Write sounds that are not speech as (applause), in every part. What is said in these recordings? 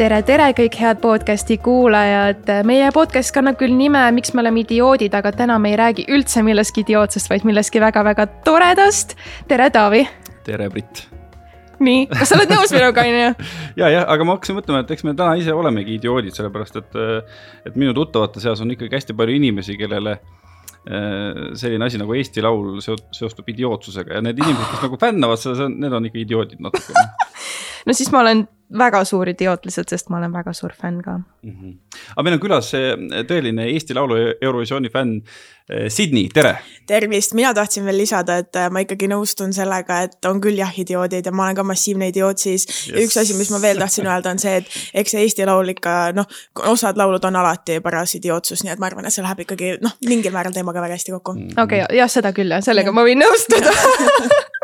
tere, tere kõik head podcast'i kuulajad. meie podcast kannab küll nime Miks me oleme idioodid, aga täna me ei räägi üldse millestki idiootsest, vaid millestki väga-väga toredast. tere, Taavi. tere, Brit. nii, kas sa oled nõus minuga, onju? (laughs) ja, jah, aga ma hakkasin mõtlema, et eks me täna ise olemegi idioodid, sellepärast et, et minu tuttavate seas on ikkagi hästi palju inimesi, kellele äh, selline asi nagu Eesti Laul seostub idiootsusega ja need inimesed, kes nagu fännavad seda, need on ikka idioodid natukene (laughs) no siis ma olen väga suur idioot lihtsalt, sest ma olen väga suur fänn ka mm. -hmm. aga meil on külas tõeline Eesti Laulu Eurovisiooni fänn eh, Sydney, tere. tervist, mina tahtsin veel lisada, et eh, ma ikkagi nõustun sellega, et on küll jah, idioodid ja ma olen ka massiivne idioot siis yes.. üks asi, mis ma veel tahtsin öelda, on see, et eks see Eesti Laul ikka noh, osad laulud on alati paras idiootsus, nii et ma arvan, et see läheb ikkagi noh, mingil määral teemaga väga hästi kokku. okei okay,, jah, seda küll jah, sellega ja. ma võin nõustuda (laughs) (laughs)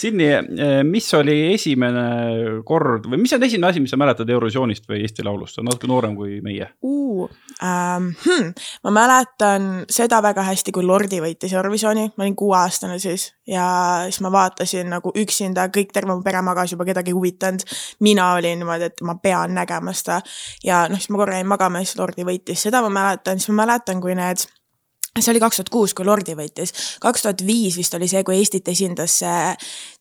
Sidni, eh, mis oli esimene kord või mis on esimene asi, mis sa mäletad Eurovisioonist või Eesti Laulust, sa oled natuke noorem kui meie uh,? Um, hmm. ma mäletan seda väga hästi, kui Lordi võitis Eurovisiooni, ma olin kuueaastane siis ja siis ma vaatasin nagu üksinda, kõik terve mu pere magas juba, kedagi ei huvitanud. mina olin niimoodi, et ma pean nägema seda ja noh, siis ma korra jäin magama ja siis Lordi võitis, seda ma mäletan, siis ma mäletan, kui need see oli kaks tuhat kuus, kui Lordi võitis. kaks tuhat viis vist oli see, kui Eestit esindas see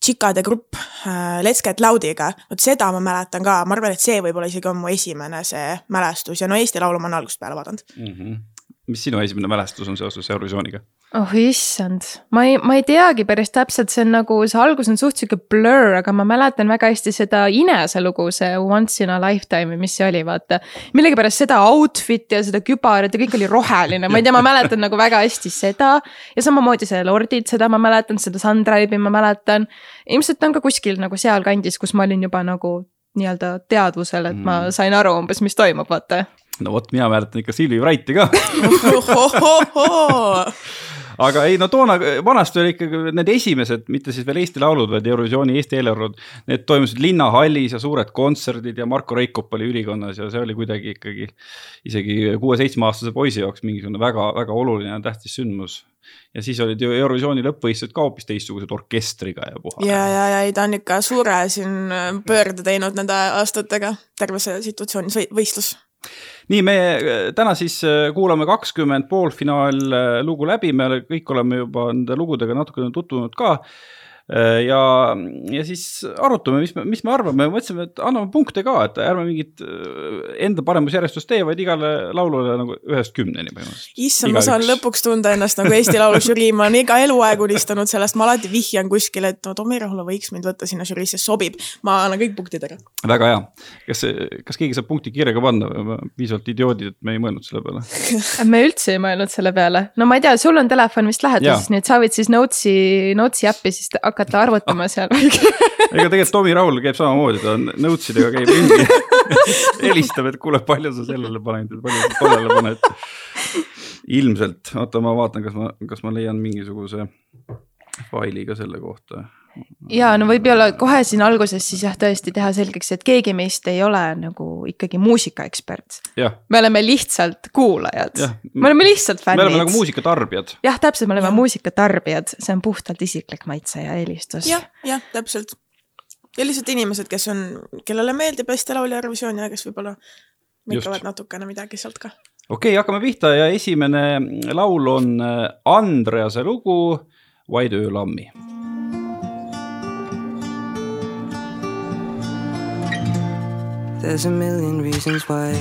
Chicade grupp äh, Let's Get Loudiga. vot seda ma mäletan ka, ma arvan, et see võib-olla isegi on mu esimene see mälestus ja no Eesti Laulu ma olen algusest peale vaadanud mm. -hmm. mis sinu esimene mälestus on seoses Eurovisiooniga? Oh issand, ma ei, ma ei teagi päris täpselt, see on nagu, see algus on suht sihuke blur, aga ma mäletan väga hästi seda Inese lugu, see Once in a lifetime või mis see oli, vaata. millegipärast seda outfit'i ja seda kübarat ja kõik oli roheline, ma ei tea, ma mäletan nagu väga hästi seda. ja samamoodi see Lordid, seda ma mäletan, seda Suntribe'i ma mäletan. ilmselt on ka kuskil nagu sealkandis, kus ma olin juba nagu nii-öelda teadvusel, et mm. ma sain aru umbes, mis toimub, vaata no vot, mina mäletan ikka Silvi Wrighti ka (laughs) aga ei no toona, vanasti oli ikkagi need esimesed, mitte siis veel Eesti Laulud, vaid Eurovisiooni Eesti eelarvud. Need toimusid linnahallis ja suured kontserdid ja Marko Reikop oli ülikonnas ja see oli kuidagi ikkagi isegi kuue-seitsmeaastase poisi jaoks mingisugune väga-väga oluline ja tähtis sündmus ja siis olid ju Eurovisiooni lõppvõistlused ka hoopis teistsugused orkestriga ja puha. ja, ja, ja ei, ta on ikka suure siin pöörde teinud nende aastatega, terve see situatsiooni võistlus nii, me äh, täna siis äh, kuulame kakskümmend poolfinaallugu äh, läbi, me kõik oleme juba nende lugudega natukene tutvunud ka ja, ja siis arutame, mis me, mis me arvame, mõtlesime, et anname punkte ka, et ärme mingit äh, enda paremusjärjestust tee, vaid igale laulule nagu ühest kümneni põhimõtteliselt. issand, ma saan lõpuks tunda ennast nagu Eesti Laulu žürii, ma olen iga eluaeg unistanud sellest, ma alati vihjan kuskile, et no Tomi Rahula võiks mind võtta sinna žüriisse, sobib. ma annan kõik punktid ära. väga hea. kas, kas keegi saab punkti kirjaga panna või piisavalt idioodid, et me ei mõelnud selle peale (laughs) me üldse ei mõelnud selle peale. no ma ei tea, sul on telefon vist läheduses, nii et sa võid siis Notes'i, Notes'i äppi siis hakata hakata arvutama (laughs) seal ega tegelikult Tomi Rahul käib samamoodi, ta notes idega käib ringi. (laughs) Helistab, et kuule, palju sa sellele paned, palju sa tollele paned. ilmselt, oota, ma vaatan, kas ma, kas ma leian mingisuguse faili ka selle kohta ja no võib-olla kohe siin alguses siis jah, tõesti teha selgeks, et keegi meist ei ole nagu ikkagi muusikaekspert. me oleme lihtsalt kuulajad, me oleme lihtsalt fännid. me oleme nagu muusikatarbijad. jah, täpselt, me oleme muusikatarbijad, see on puhtalt isiklik maitse ja eelistus ja,. jah, jah, täpselt. ja lihtsalt inimesed, kes on, kellele meeldib Eesti Laulja Eurovisioon ja kes võib-olla mõtlevad natukene midagi sealt ka. okei okay,, hakkame pihta ja esimene laul on Andrease lugu Vaid öölammi There's a million reasons why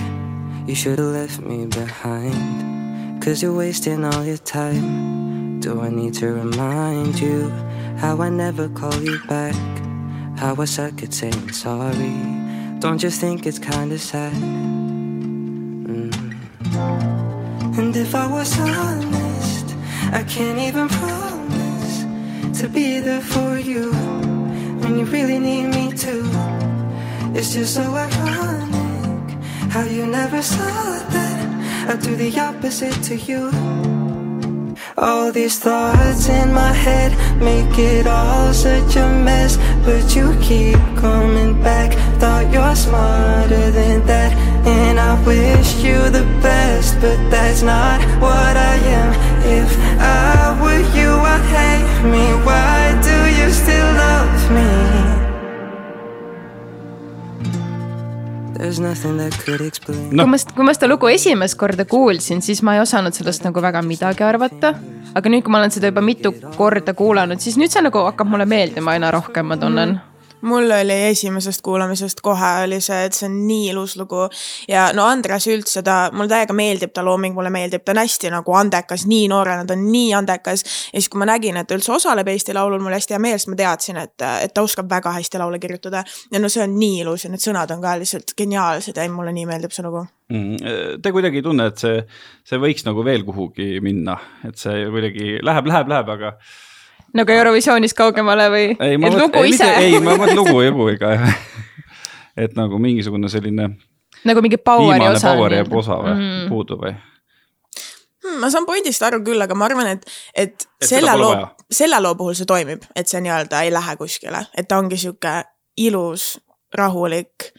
you should have left me behind. Cause you're wasting all your time. Do I need to remind you how I never call you back? How I suck at saying sorry. Don't you think it's kinda sad? Mm. And if I was honest, I can't even promise to be there for you when you really need me to. It's just so ironic how you never saw that I do the opposite to you. All these thoughts in my head make it all such a mess, but you keep coming back. Thought you're smarter than that, and I wish you the best, but that's not what I am. If I were you, I'd hate me. Why do you still love me? No. kui ma, kui ma seda lugu esimest korda kuulsin, siis ma ei osanud sellest nagu väga midagi arvata. aga nüüd, kui ma olen seda juba mitu korda kuulanud, siis nüüd see nagu hakkab mulle meeldima aina rohkem, ma tunnen mm.. Mul oli esimesest kuulamisest kohe oli see, et see on nii ilus lugu ja no Andres üldse ta, mulle täiega meeldib ta looming, mulle meeldib, ta on hästi nagu andekas, nii noorena, ta on nii andekas. ja siis, kui ma nägin, et ta üldse osaleb Eesti Laulul, mul hästi hea meel, sest ma teadsin, et, et ta oskab väga hästi laule kirjutada. ja no see on nii ilus ja need sõnad on ka lihtsalt geniaalsed ja mulle nii meeldib see lugu. Mm, Te kuidagi ei tunne, et see, see võiks nagu veel kuhugi minna, et see kuidagi läheb, läheb, läheb, aga nagu Eurovisioonis kaugemale või? ei, ma mõtlen, lugu, lugu ikka jah. et nagu mingisugune selline nagu mingi power'i viimane osa. power jääb osa või Mm. puudu või? hmm,. ma saan pointist aru küll, aga ma arvan, et, et Et selle loo selle loo puhul see toimib, et see nii-öelda ei lähe kuskile, et ta ongi sihuke ilus, rahulik.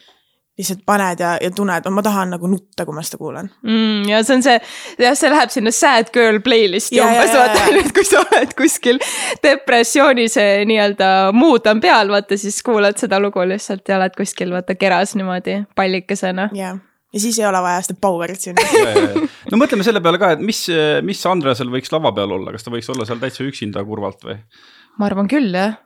Lihtsalt paned ja, ja tunned, ma tahan nagu nutta, kui ma seda kuulan. mm,. ja see on see, jah, see läheb sinna sad girl playlist'i umbes, vaata nüüd, kui sa oled kuskil depressiooni see nii-öelda mood on peal, vaata siis kuulad seda lugu lihtsalt ja oled kuskil vaata keras niimoodi pallikesena. jah, ja siis ei ole vaja seda power'it sinna. no mõtleme selle peale ka, et mis, mis Andresel võiks lava peal olla, kas ta võiks olla seal täitsa üksinda kurvalt või? ma arvan küll, jah.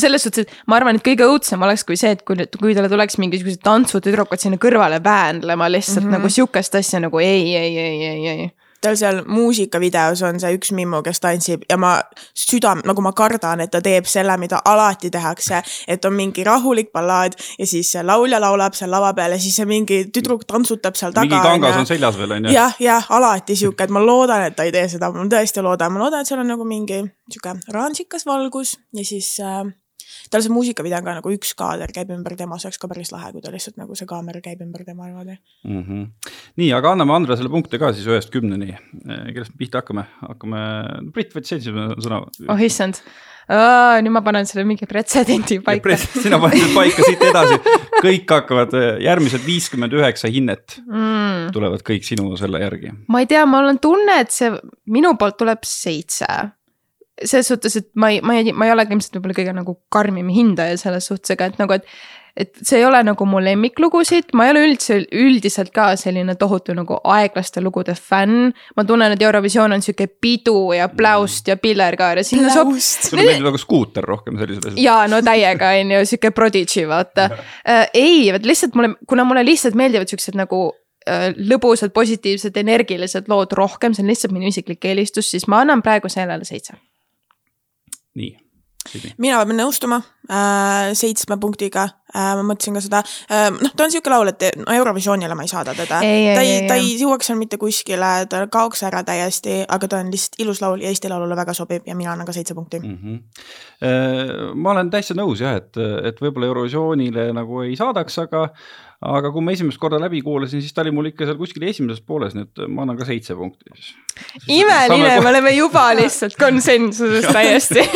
Selles suhtes, et ma arvan, et kõige õudsem oleks, kui see, et kui, kui talle tuleks mingisugused tantsutüdrukud sinna kõrvale väänlema lihtsalt mm. -hmm. nagu sihukest asja nagu ei, ei, ei, ei, ei. tal seal muusikavideos on see üks mimmu, kes tantsib ja ma südam, nagu ma kardan, et ta teeb selle, mida alati tehakse, et on mingi rahulik ballaad ja siis see laulja laulab seal lava peal ja siis see mingi tüdruk tantsutab seal taga. mingi kangas on seljas veel on ju? jah, jah, alati sihuke, et ma loodan, et ta ei tee seda, ma tõesti loodan, ma loodan, et seal on nagu mingi sihuke oranžikas valgus ja siis äh, tal see muusikavideo on ka nagu üks kaader käib ümber tema, see oleks ka päris lahe, kui ta lihtsalt nagu see kaamera käib ümber tema niimoodi. mm. -hmm. nii, aga anname Andresele punkte ka siis ühest kümneni. kellest me pihta hakkame, hakkame, Brit võttis esimese sõna. oh issand, nüüd ma panen selle mingi pretsedendi paika. sina paned paika siit edasi, kõik hakkavad, järgmised viiskümmend üheksa hinnet Mm. tulevad kõik sinu selle järgi. ma ei tea, mul on tunne, et see minu poolt tuleb seitse. Selles suhtes, et ma ei, ma ei, ma ei ole ka ilmselt võib-olla kõige nagu karmim hindaja selles suhtes, aga et nagu, et et see ei ole nagu mu lemmiklugusid, ma ei ole üldse üldiselt ka selline tohutu nagu aeglaste lugude fänn. ma tunnen, et Eurovisioon on sihuke pidu ja pläust ja pillerkaar ja sinna sobib. sulle meeldib nagu skuuter rohkem sellised asjad. ja no täiega on ju sihuke prodigy vaata äh,. ei, vot lihtsalt mulle, kuna mulle lihtsalt meeldivad siuksed nagu äh, lõbusad, positiivsed, energilised lood rohkem, see on lihtsalt minu isiklik eelistus, siis ma annan praegu sellele seitse. nii, mina pean nõustuma äh, seitsme punktiga äh,, ma mõtlesin ka seda äh,, noh, ta on siuke laul, et no Eurovisioonile ma ei saada teda. Ta ei ta ei. jõuaks seal mitte kuskile, ta kaoks ära täiesti, aga ta on lihtsalt ilus laul ja Eesti Laulule väga sobib ja mina annan ka seitse punkti mm. -hmm. ma olen täitsa nõus jah, et, et võib-olla Eurovisioonile nagu ei saadaks, aga aga kui ma esimest korda läbi kuulasin, siis ta oli mul ikka seal kuskil esimeses pooles, nii et ma annan ka seitse punkti siis. imeline, me oleme juba lihtsalt konsensuses täiesti. (laughs)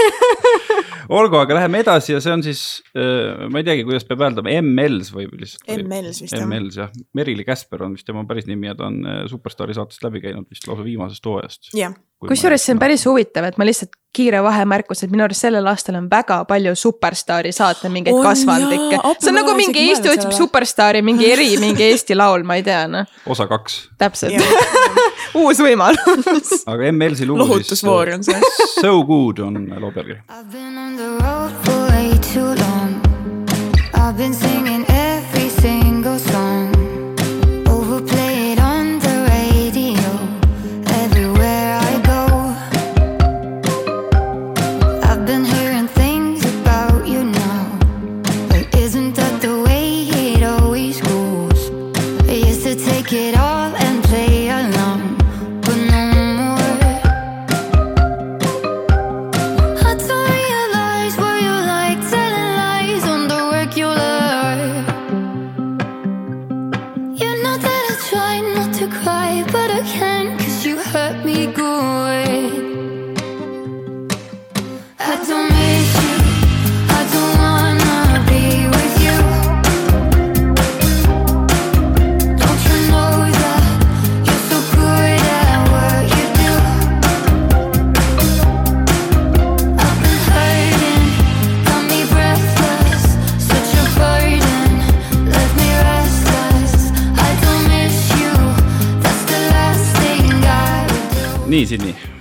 olgu, aga läheme edasi ja see on siis, ma ei teagi, kuidas peab hääldama, ML-s või lihtsalt. ML-s vist, jah. ML-s jah, Merili Käsper on vist tema päris nimi ja ta on äh, Superstaari saatest läbi käinud vist lausa viimasest hooajast. jah, kusjuures see on päris huvitav, et ma lihtsalt kiire vahemärkus, et minu arust sellel aastal on väga palju Superstaari saate mingeid kasvandikke see on nagu mingi Eesti otsib. Superstaari, mingi eri, mingi (laughs) Eesti laul, ma ei tea noh, osa kaks, täpselt, (laughs) uus võimalus. (laughs) aga ML-si lugu lohutusvoor on see. So good on loo pealkiri. I've been on the road for way too long. I've been singing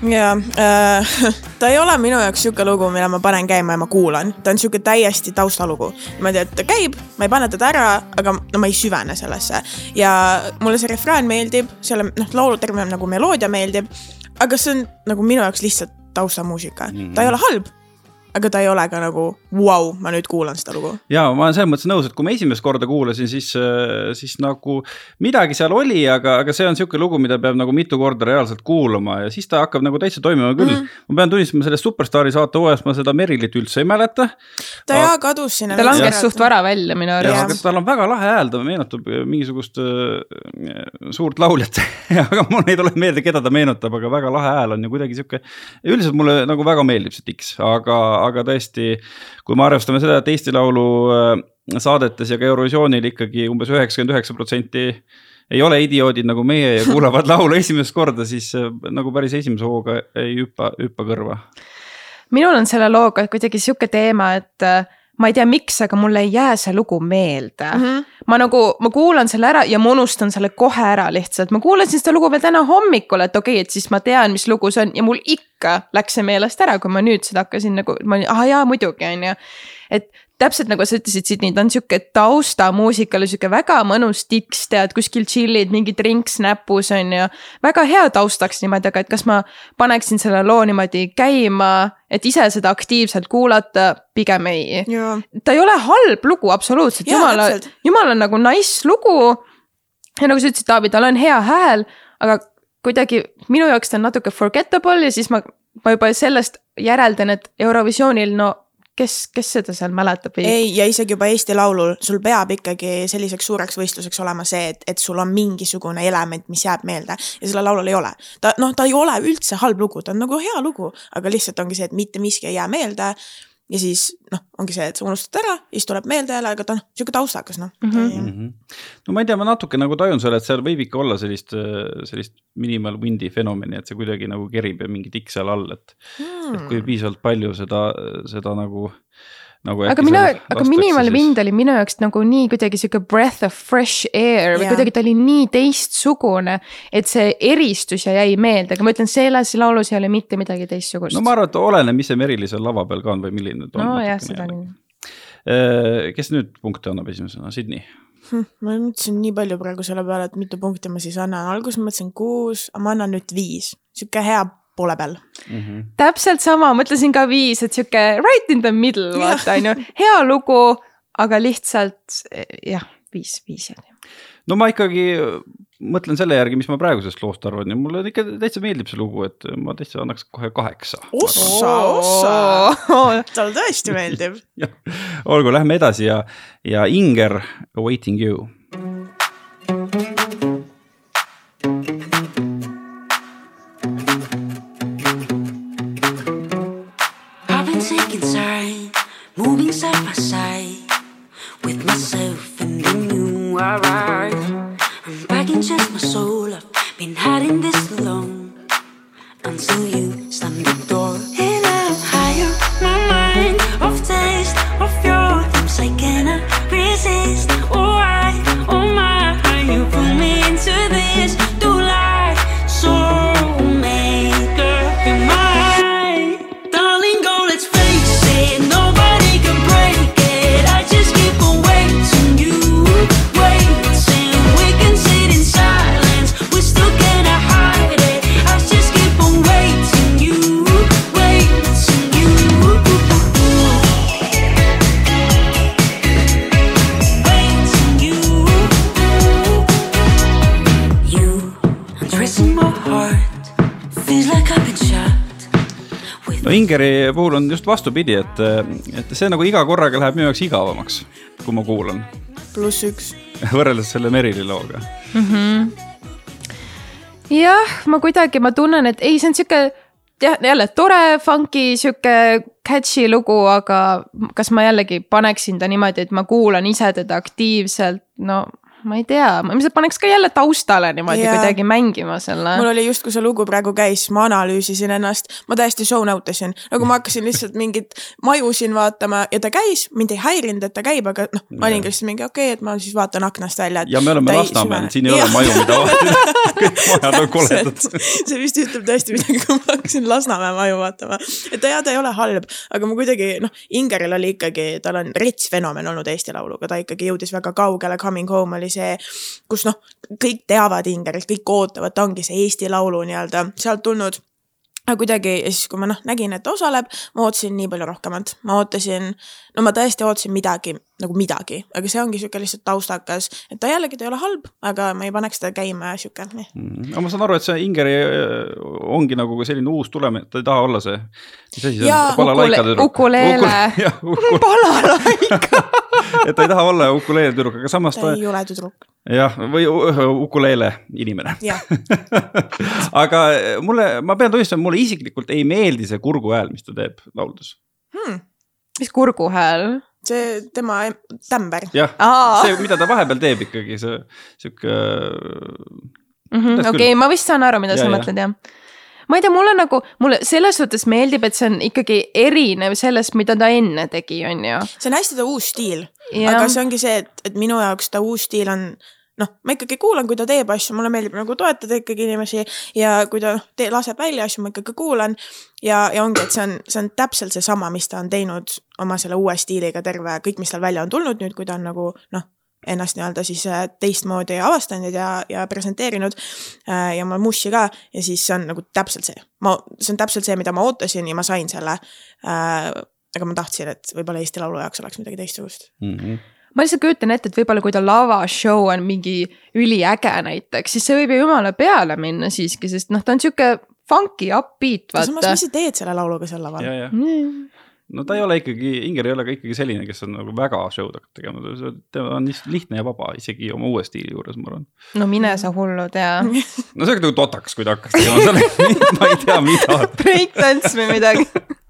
Sydney, ja äh, (laughs) ta ei ole minu jaoks sihuke lugu, mille ma panen käima ja ma kuulan, ta on sihuke täiesti taustalugu. niimoodi, et ta käib, ma ei pane teda ära, aga no ma ei süvene sellesse ja mulle see refrään meeldib, selle noh, laulu terve nagu meloodia meeldib. aga see on nagu minu jaoks lihtsalt taustamuusika mm, -hmm. ta ei ole halb, aga ta ei ole ka nagu vau wow,, ma nüüd kuulan seda lugu. ja ma olen selles mõttes nõus, et kui ma esimest korda kuulasin, siis, siis nagu midagi seal oli, aga, aga see on sihuke lugu, mida peab nagu mitu korda reaalselt kuulama ja siis ta hakkab nagu täitsa toimima küll mm. -hmm. ma pean tunnistama, sellest Superstaari saate hooajast ma seda Merilit üldse ei mäleta. ta Aga- jaa kadus sinna. ta langes suht vara välja minu ja arust. aga tal on väga lahe hääl, ta meenutab mingisugust äh, suurt lauljat, (laughs) aga mul ei tule meelde, keda ta meenutab, aga väga lahe hääl on ja kuidagi sihuke. üldiselt mulle nagu väga meeldib see Dix, aga, aga tõesti, kui me arvestame seda, et Eesti Laulu äh, saadetes ja ka Eurovisioonil ikkagi umbes üheksakümmend üheksa protsenti ei ole idioodid nagu meie ja kuulavad (laughs) laulu esimest korda, siis äh, nagu päris esimese hooga ei hüppa, hüppa kõrva. minul on selle looga kuidagi sihuke teema, et äh, ma ei tea, miks, aga mulle ei jää see lugu meelde mm. -hmm. ma nagu, ma kuulan selle ära ja ma unustan selle kohe ära lihtsalt, ma kuulasin seda lugu veel täna hommikul, et okei okay,, et siis ma tean, mis lugu see on ja mul ikka läks see meelest ära, kui ma nüüd seda hakkasin nagu, ma olin, ah jaa, muidugi on ju. et täpselt nagu sa ütlesid, Sydney, ta on sihuke taustamuusikale sihuke väga mõnus tiks, tead kuskil chill'id, mingi drinks näpus on ju. väga hea taustaks niimoodi, aga et kas ma paneksin selle loo niimoodi käima, et ise seda aktiivselt kuulata, pigem ei. ta ei ole halb lugu absoluutselt, jumala jumala nagu nice lugu. ja nagu sa ütlesid, Taavi, tal on hea hääl, aga kuidagi minu jaoks ta on natuke forgettable ja siis ma, ma juba sellest järeldan, et Eurovisioonil no kes, kes seda seal mäletab ei, ja isegi juba Eesti Laulul, sul peab ikkagi selliseks suureks võistluseks olema see, et, et sul on mingisugune element, mis jääb meelde ja sellel laulul ei ole. ta noh, ta ei ole üldse halb lugu, ta on nagu hea lugu, aga lihtsalt ongi see, et mitte miski ei jää meelde. Ja siis noh, ongi see, et sa unustad ära, siis tuleb meelde jälle, aga ta on sihuke taustakas noh mm. Mhm. -hmm. no ma ei tea, ma natuke nagu tajun selle, et seal võib ikka olla sellist, sellist minimal wind'i fenomeni, et see kuidagi nagu kerib ja mingi tikk seal all, et mm.. et kui piisavalt palju seda, seda nagu, nagu. aga minu, aga Minimal Wind oli minu jaoks nagu nii kuidagi sihuke breath of fresh air või Jaa. kuidagi ta oli nii teistsugune, et see eristus ja jäi meelde, aga ma ütlen, selles laulus ei ole mitte midagi teistsugust. no ma arvan, et oleneb, mis see Merili seal lava peal ka on või milline ta on. nojah, seda küll. kes nüüd punkte annab esimesena, Sydney? ma mõtlesin nii palju praegu selle peale, et mitu punkti ma siis annan, alguses ma mõtlesin kuus, aga ma annan nüüd viis, sihuke hea poole peal. täpselt sama, mõtlesin ka viis, et sihuke right in the middle, vaata on ju, hea lugu, aga lihtsalt jah, viis, viis jäi. no ma ikkagi mõtlen selle järgi, mis ma praegusest loost arvan ja mulle ikka täitsa meeldib see lugu, et ma täitsa annaks kohe kaheksa. ossa, ossa, talle tõesti meeldib. (laughs) olgu, lähme edasi ja, ja Inger, Waiting you. Just vastupidi, et, et see nagu iga korraga läheb minu jaoks igavamaks, kui ma kuulan, pluss üks. (laughs) võrreldes selle Merili looga. jah, ma kuidagi, ma tunnen, et ei, see on sihuke jah, jälle tore, funky, sihuke catchy lugu, aga kas ma jällegi paneksin ta niimoodi, et ma kuulan ise teda aktiivselt, no ma ei tea, ma ilmselt paneks ka jälle taustale niimoodi Jaa. kuidagi mängima selle. Mul oli just, kui see lugu praegu käis, ma analüüsisin ennast, ma täiesti show note isin, nagu ma hakkasin lihtsalt mingit maju siin vaatama ja ta käis, mind ei häirinud, et ta käib, aga noh, ma olingi lihtsalt mingi okei okay,, et ma siis vaatan aknast välja. ja me oleme Lasnamäel, siin ei ole maju, mida (laughs) vaadata, kõik majad on koledad. see vist ütleb tõesti midagi, kui ma hakkasin Lasnamäe maju vaatama. et ta ja ta ei ole halb, aga ma kuidagi noh, Ingeril oli ikkagi, tal on rets fenomen olnud Eesti Lauluga, ta ikkagi jõudis väga kaugele, Coming Home oli see, kus noh, kõik teavad Ingerit, kõik ootavad, ta ongi see Eesti Laulu nii-öelda sealt tulnud aga kuidagi ja siis, kui ma noh, nägin, et ta osaleb, ma ootasin nii palju rohkemat, ma ootasin, no ma tõesti ootasin midagi nagu midagi, aga see ongi sihuke lihtsalt taustakas, et ta jällegi, ta ei ole halb, aga ma ei paneks teda käima ja sihuke noh. aga ma saan aru, et see Ingeri äh, ongi nagu ka selline uus tulem, et ta ei taha olla see, mis asi see on, balalaika tüdruk. ukuleele. (laughs) jah, ukule- balalaika. (laughs) (laughs) et ta ei taha olla ukuleele tüdruk, aga samas ta ta ei ole tüdruk, jah, või ukuleele inimene. jah. (laughs) aga mulle, ma pean tunnistama, mulle isiklikult ei meeldi see kurguhääl, mis ta teeb lauldes. mis kurguhääl? see tema em- tämber. jah, see, mida ta vahepeal teeb ikkagi see sihuke. Kuidas okei, küll? ma vist saan aru, mida Ja, sa ja. mõtled, jah ma ei tea, mulle nagu, mulle selles suhtes meeldib, et see on ikkagi erinev sellest, mida ta enne tegi, on ju. see on hästi ta uus stiil, aga see ongi see, et, et minu jaoks ta uus stiil on noh, ma ikkagi kuulan, kui ta teeb asju, mulle meeldib nagu toetada ikkagi inimesi ja kui ta noh, laseb välja asju, ma ikkagi kuulan. ja, ja ongi, et see on, see on täpselt seesama, mis ta on teinud oma selle uue stiiliga terve kõik, mis tal välja on tulnud nüüd, kui ta on nagu noh, ennast nii-öelda siis äh, teistmoodi avastanud ja, ja presenteerinud äh, ja oma mussi ka ja siis see on nagu täpselt see, ma, see on täpselt see, mida ma ootasin ja ma sain selle äh, aga ma tahtsin, et võib-olla Eesti Laulu jaoks oleks midagi teistsugust. Mhm. ma lihtsalt kujutan ette, et võib-olla kui ta lavashow on mingi üliäge näiteks, siis see võib ju jumala peale minna siiski, sest noh, ta on sihuke funky upbeat, aga samas, vaata mis. sa teed selle lauluga seal laval ja, ja, no ta ei ole ikkagi, Inger ei ole ka ikkagi selline, kes on nagu väga show'd hakkab tegema, ta on lihtsalt lihtne ja vaba, isegi oma uue stiili juures, ma arvan. no mine sa hullu tea. (laughs) no see oleks nagu totakas, kui ta hakkas tegema selle, (laughs) ma ei tea, mida. Breakdance või midagi.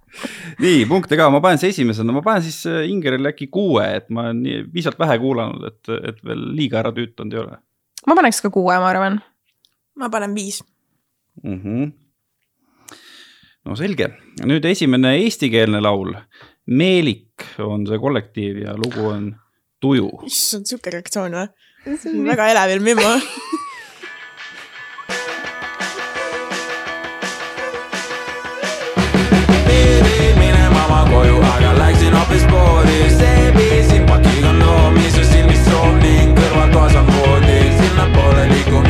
(laughs) nii, punkte ka, ma panen see esimesena, ma panen siis äh, Ingerile äkki kuue, et ma olen nii piisavalt vähe kuulanud, et, et veel liiga ära tüütanud ei ole ma paneks ka kuue, ma arvan. ma panen viis. mm. -hmm. No selge, nüüd esimene eestikeelne laul. Meelik on see kollektiiv ja lugu on Tuju. issand, sihuke reaktsioon või? väga elevil ma (laughs) koju, aga läksin hoopis poodi. seebisin pakiga noomi, su silmis soov ning kõrvaltoas on voodi. sinnapoole liikumine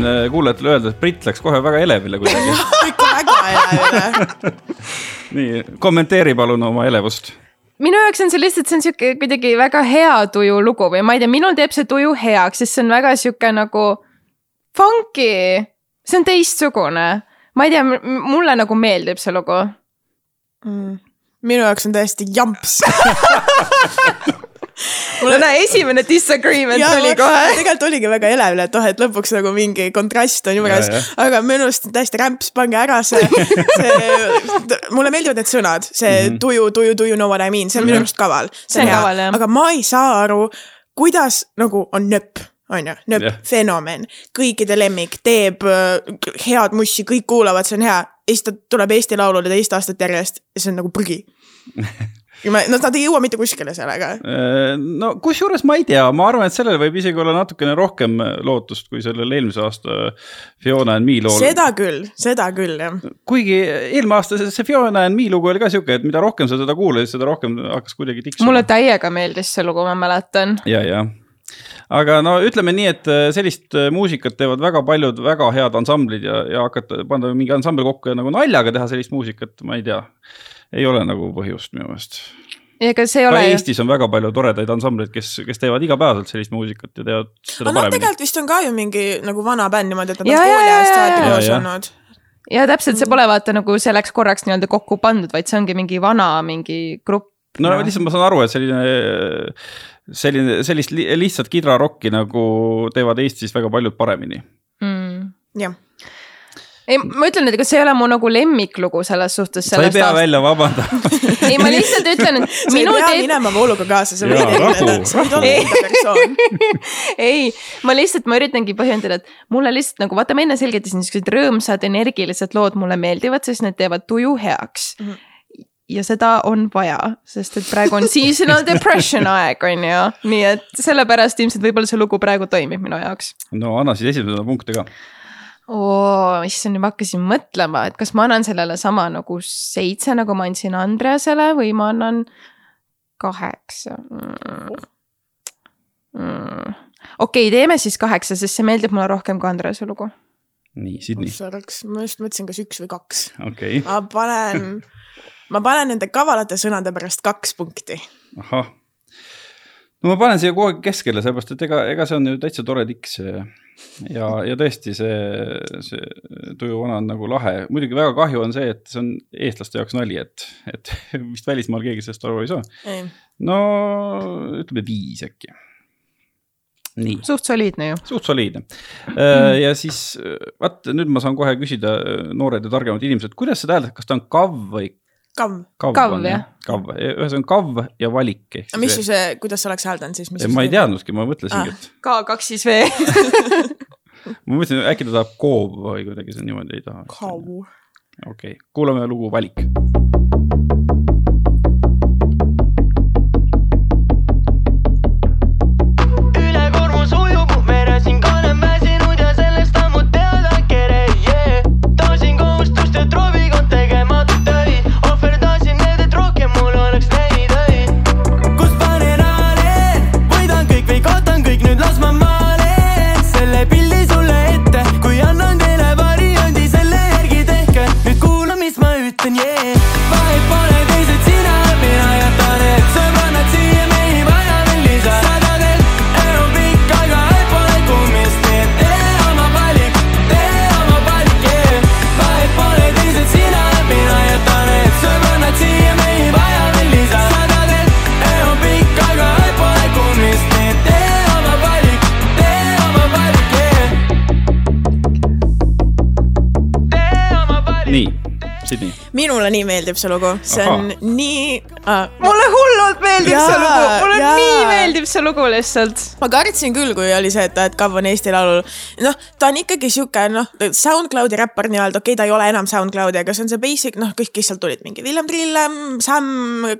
võin äh, kuulajatele öelda, et Brit läks kohe väga elevile kuidagi. (laughs) ikka väga elevil. (laughs) nii, kommenteeri palun oma elevust. minu jaoks on see lihtsalt, see on sihuke kuidagi väga hea tuju lugu või ma ei tea, minul teeb see tuju heaks, sest see on väga sihuke nagu funky. see on teistsugune, ma ei tea, mulle nagu meeldib see lugu. minu jaoks on täiesti jamps. (laughs) no näe, esimene disagreement tuli kohe. tegelikult oligi väga elevil, et oh, et lõpuks nagu mingi kontrast on juures Ja, ja., aga minu arust täiesti rämps, pange ära see, see, (laughs) mulle meeldivad need sõnad, see mm -hmm. tuju, tuju, tuju, know what I mean, see on minu arust kaval. See on kaval, jah. aga ma ei saa aru, kuidas nagu on nööp on ju, nööp yeah. fenomen, kõikide lemmik, teeb äh, head mussi, kõik kuulavad, see on hea. ja siis ta tuleb Eesti Laulule teist aastat järjest ja see on nagu prügi. (laughs) ja ma, no nad ei jõua mitte kuskile sellega. Äh, no kusjuures ma ei tea, ma arvan, et sellel võib isegi olla natukene rohkem lootust kui sellel eelmise aasta Fiona and Me lool. seda küll, seda küll jah. kuigi eelmine aasta see- see Fiona and Me lugu oli ka sihuke, et mida rohkem sa teda kuulasid, seda rohkem hakkas kuidagi tiksuma. mulle täiega meeldis see lugu, ma mäletan. ja, ja aga no ütleme nii, et äh, sellist äh, muusikat teevad väga paljud väga head ansamblid ja, ja hakata, panna mingi ansambel kokku ja nagu naljaga teha sellist muusikat, ma ei tea. Ei ole nagu põhjust minu meelest. ega see ei ka ole ju Eestis on väga palju toredaid ansambleid, kes, kes teevad igapäevaselt sellist muusikat ja teevad seda noh, paremini. tegelikult vist on ka ju mingi nagu vana bänd niimoodi, et nad Ja, on ja, kooli ja, ajast ja, alati ja. koos Ja, ja. olnud. ja täpselt, see pole vaata nagu selleks korraks nii-öelda kokku pandud, vaid see ongi mingi vana mingi grupp. no lihtsalt ma saan aru, et selline, selline, sellist li- lihtsat kidrarokki nagu teevad Eestis väga paljud paremini. mm.. jah, ei, ma ütlen, et ega see ei ole mu nagu lemmiklugu selles suhtes. sa ei pea välja vabandama. ei, ma lihtsalt ütlen, et (laughs) sa ei minu pea teeb, minema vooluga kaasa, sa võid rahu, erineda, sa võid olla rahu. enda persoon. ei, (laughs) ma lihtsalt, ma üritangi põhjendada, et mulle lihtsalt nagu vaata, ma enne selgitasin, niisugused rõõmsad, energilised lood mulle meeldivad, sest need teevad tuju heaks mm. -hmm ja seda on vaja, sest et praegu on seasonal depression aeg, on ju, nii et sellepärast ilmselt võib-olla see lugu praegu toimib minu jaoks no anna siis esimesena punkte ka. oo, issand, nüüd ma hakkasin mõtlema, et kas ma annan sellele sama nagu seitse, nagu ma andsin Andreasele või ma annan kaheksa mm.. Mm. okei okay,, teeme siis kaheksa, sest see meeldib mulle rohkem kui Andrease lugu. nii, Sydney, see oleks, ma just mõtlesin, kas üks või kaks. okei okay., ma panen, ma panen nende kavalate sõnade pärast kaks punkti. ahah. no ma panen siia kogu aeg keskele, sellepärast et ega, ega see on ju täitsa tore tiks ja, ja tõesti see, see tujuvana on nagu lahe, muidugi väga kahju on see, et see on eestlaste jaoks nali, et, et (laughs) vist välismaal keegi sellest aru ei saa. no ütleme viis äkki. nii, suht soliidne ju. suht soliidne. ja siis vaat nüüd ma saan kohe küsida, noored ja targemad inimesed, kuidas seda hääldada, kas ta on kav või kav. kav, jah. kav, ühesõnaga kav ja valik. aga mis su see, kuidas sa oleks hääldanud siis? ma ei teadnudki, ma mõtlesingi, et K kaks siis V. (laughs) ma mõtlesin, äkki ta tahab koov või kuidagi see niimoodi ei taha. kav. okei okay., kuulame lugu Valik. Minule nii meeldib see lugu, see on Ahah. nii äh,. mulle hullult meeldib Jaa, see lugu, mulle jaa. nii meeldib see lugu lihtsalt. ma kartsin küll, kui oli see, et, et Kav on Eesti Laulul. noh, ta on ikkagi sihuke noh, SoundCloudi räppar nii-öelda, okei okay,, ta ei ole enam SoundCloudi, aga see on see basic, noh, kõik, kes seal tulid, mingi Villem Trillem, Sam,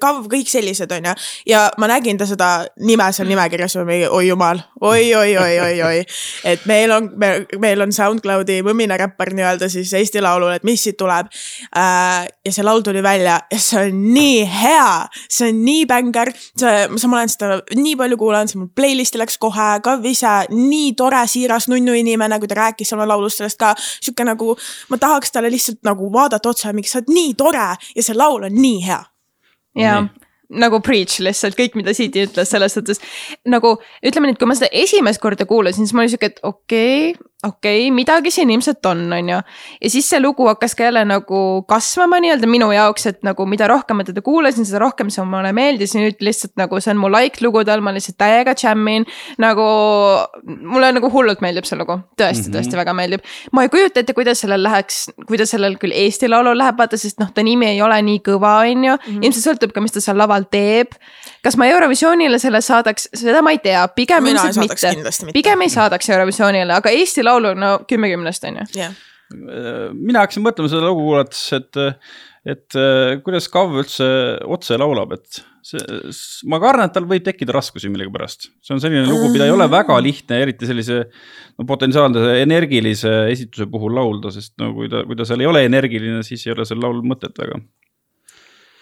Kav, kõik sellised onju. ja ma nägin ta seda nime seal nimekirjas ja mingi oi jumal, oi, oi, oi, oi, oi. et meil on, meil on SoundCloudi mõmine räppar nii-öelda siis Eesti Laulul, et mis siit tuleb äh,. Ja see laul tuli välja ja see on nii hea, see on nii bängar, see, ma olen seda nii palju kuulanud, see mul playlist'i läks kohe, Kav ise nii tore, siiras nunnu inimene, kui ta rääkis oma laulust sellest ka. sihuke nagu, ma tahaks talle lihtsalt nagu vaadata otsa, miks sa oled nii tore ja see laul on nii hea. ja Nii. nagu preach lihtsalt kõik, mida Siiti ütles selles suhtes nagu ütleme nii, et kui ma seda esimest korda kuulasin, siis ma olin siuke, et okei okay,, okei okay,, midagi siin ilmselt on, on ju. ja siis see lugu hakkas ka jälle nagu kasvama nii-öelda minu jaoks, et nagu mida rohkem ma teda kuulasin, seda rohkem see mulle meeldis nüüd lihtsalt nagu see on mu like lugude all, ma lihtsalt täiega jammin. nagu mulle nagu hullult meeldib see lugu, tõesti mm, -hmm. tõesti väga meeldib. ma ei kujuta ette, kuidas sellel läheks, kuidas sellel küll Eesti Laulul läheb, vaata, sest noh, ta nimi ei ole nii kõva, on ju. ilmselt sõltub ka, mis ta seal laval teeb. Kas ma Eurovisioonile selle saadaks, seda ma ei tea, pigem Mina ilmselt mitte, mitte. pigem ei saadaks Eurovisioonile, aga Eesti Laulu no kümme kümnest on ju. jah, mina hakkasin mõtlema seda lugu kuulates, et, et äh, kuidas Kav üldse otse laulab, et see, ma kardan, et tal võib tekkida raskusi millegipärast. see on selline lugu, mida ei ole väga lihtne, eriti sellise no, potentsiaalse energilise esituse puhul laulda, sest no kui ta, kui ta seal ei ole energiline, siis ei ole sel laulul mõtet väga.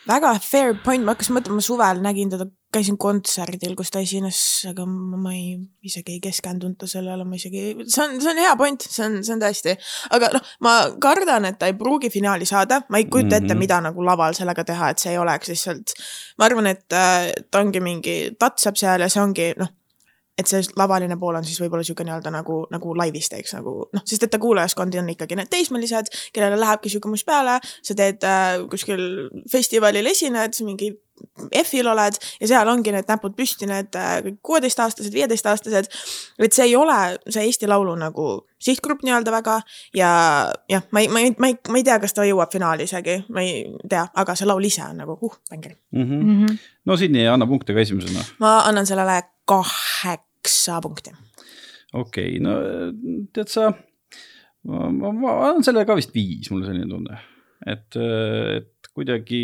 Väga fair point, ma hakkasin mõtlema, ma suvel nägin teda, käisin kontserdil, kus ta esines, aga ma ei, isegi ei keskendunud ta sellele, ma isegi, see on, see on hea point, see on, see on tõesti. aga noh, ma kardan, et ta ei pruugi finaali saada, ma ei kujuta ette, Mhm. mida nagu laval sellega teha, et see ei oleks lihtsalt. ma arvan, et äh, ta ongi mingi, tatsab seal ja see ongi noh, et see lavaline pool on siis võib-olla sihuke nii-öelda nagu, nagu laivis teeks nagu noh, sest et ta kuulajaskondi on ikkagi need teismelised, kellele lähebki sihuke must peale, sa teed äh, kuskil festivalil esined, mingi F-il oled ja seal ongi need näpud püsti, need äh, kõik kuueteistaastased, viieteistaastased. et see ei ole see Eesti Laulu nagu sihtgrupp nii-öelda väga ja jah, ma ei, ma ei, ma ei, ma ei tea, kas ta jõuab finaali isegi, ma ei tea, aga see laul ise on nagu uh, bänger. mm. -hmm. mm. -hmm. no Sydney anna punkte ka esimesena. ma annan sellele kaheksa punkti. okei okay,, no tead sa, ma, annan sellele ka vist viis, mul on selline tunne, et, et kuidagi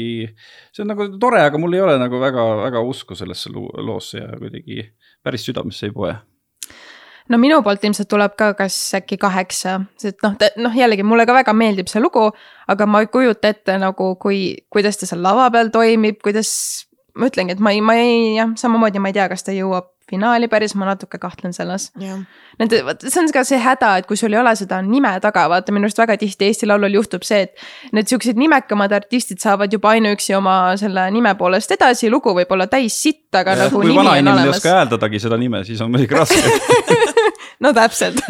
see on nagu tore, aga mul ei ole nagu väga-väga usku sellesse loosse ja kuidagi päris südamesse ei poe. no minu poolt ilmselt tuleb ka kas äkki kaheksa, sest noh, noh jällegi mulle ka väga meeldib see lugu, aga ma ei kujuta ette nagu, kui, kuidas ta seal lava peal toimib, kuidas. ma ütlengi, et ma ei, ma ei jah, samamoodi ma ei tea, kas ta jõuab finaali päris, ma natuke kahtlen selles. Nende, vot see on ka see häda, et kui sul ei ole seda nime taga, vaata minu arust väga tihti Eesti Laulul juhtub see, et need siuksed nimekamad artistid saavad juba ainuüksi oma selle nime poolest edasi, lugu võib olla täis sitt, aga nagu kui nimi on vanainimene ei olemas oska. hääldadagi seda nime, siis on muidugi raske. (laughs) no täpselt (laughs)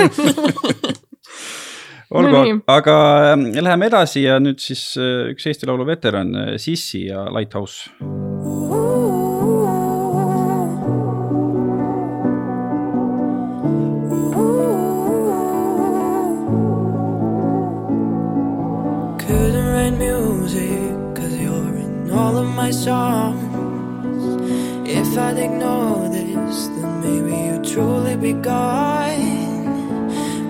olgu No aga ähm, läheme edasi ja nüüd siis äh, üks Eesti Laulu veteran, Sissi ja Lighthouse. My songs. If I'd ignore this, then maybe you'd truly be gone.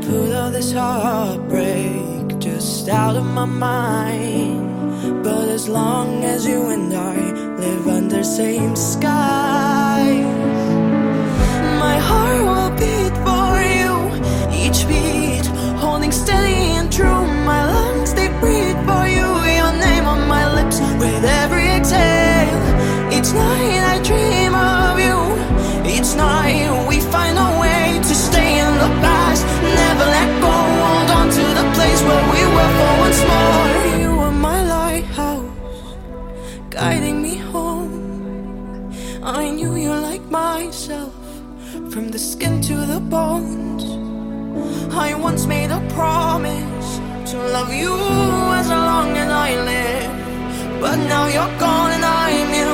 Put all this heartbreak just out of my mind. But as long as you and I live under the same skies, my heart will beat for you. Each beat holding steady and true. My lungs they breathe for you. Your name on my lips with every. Each night I dream of you. Each night we find a way to stay in the past. Never let go. Hold on to the place where we were once more. You were my lighthouse, guiding me home. I knew you like myself, from the skin to the bones. I once made a promise to love you as long as I live. But now you're gone and I'm alone,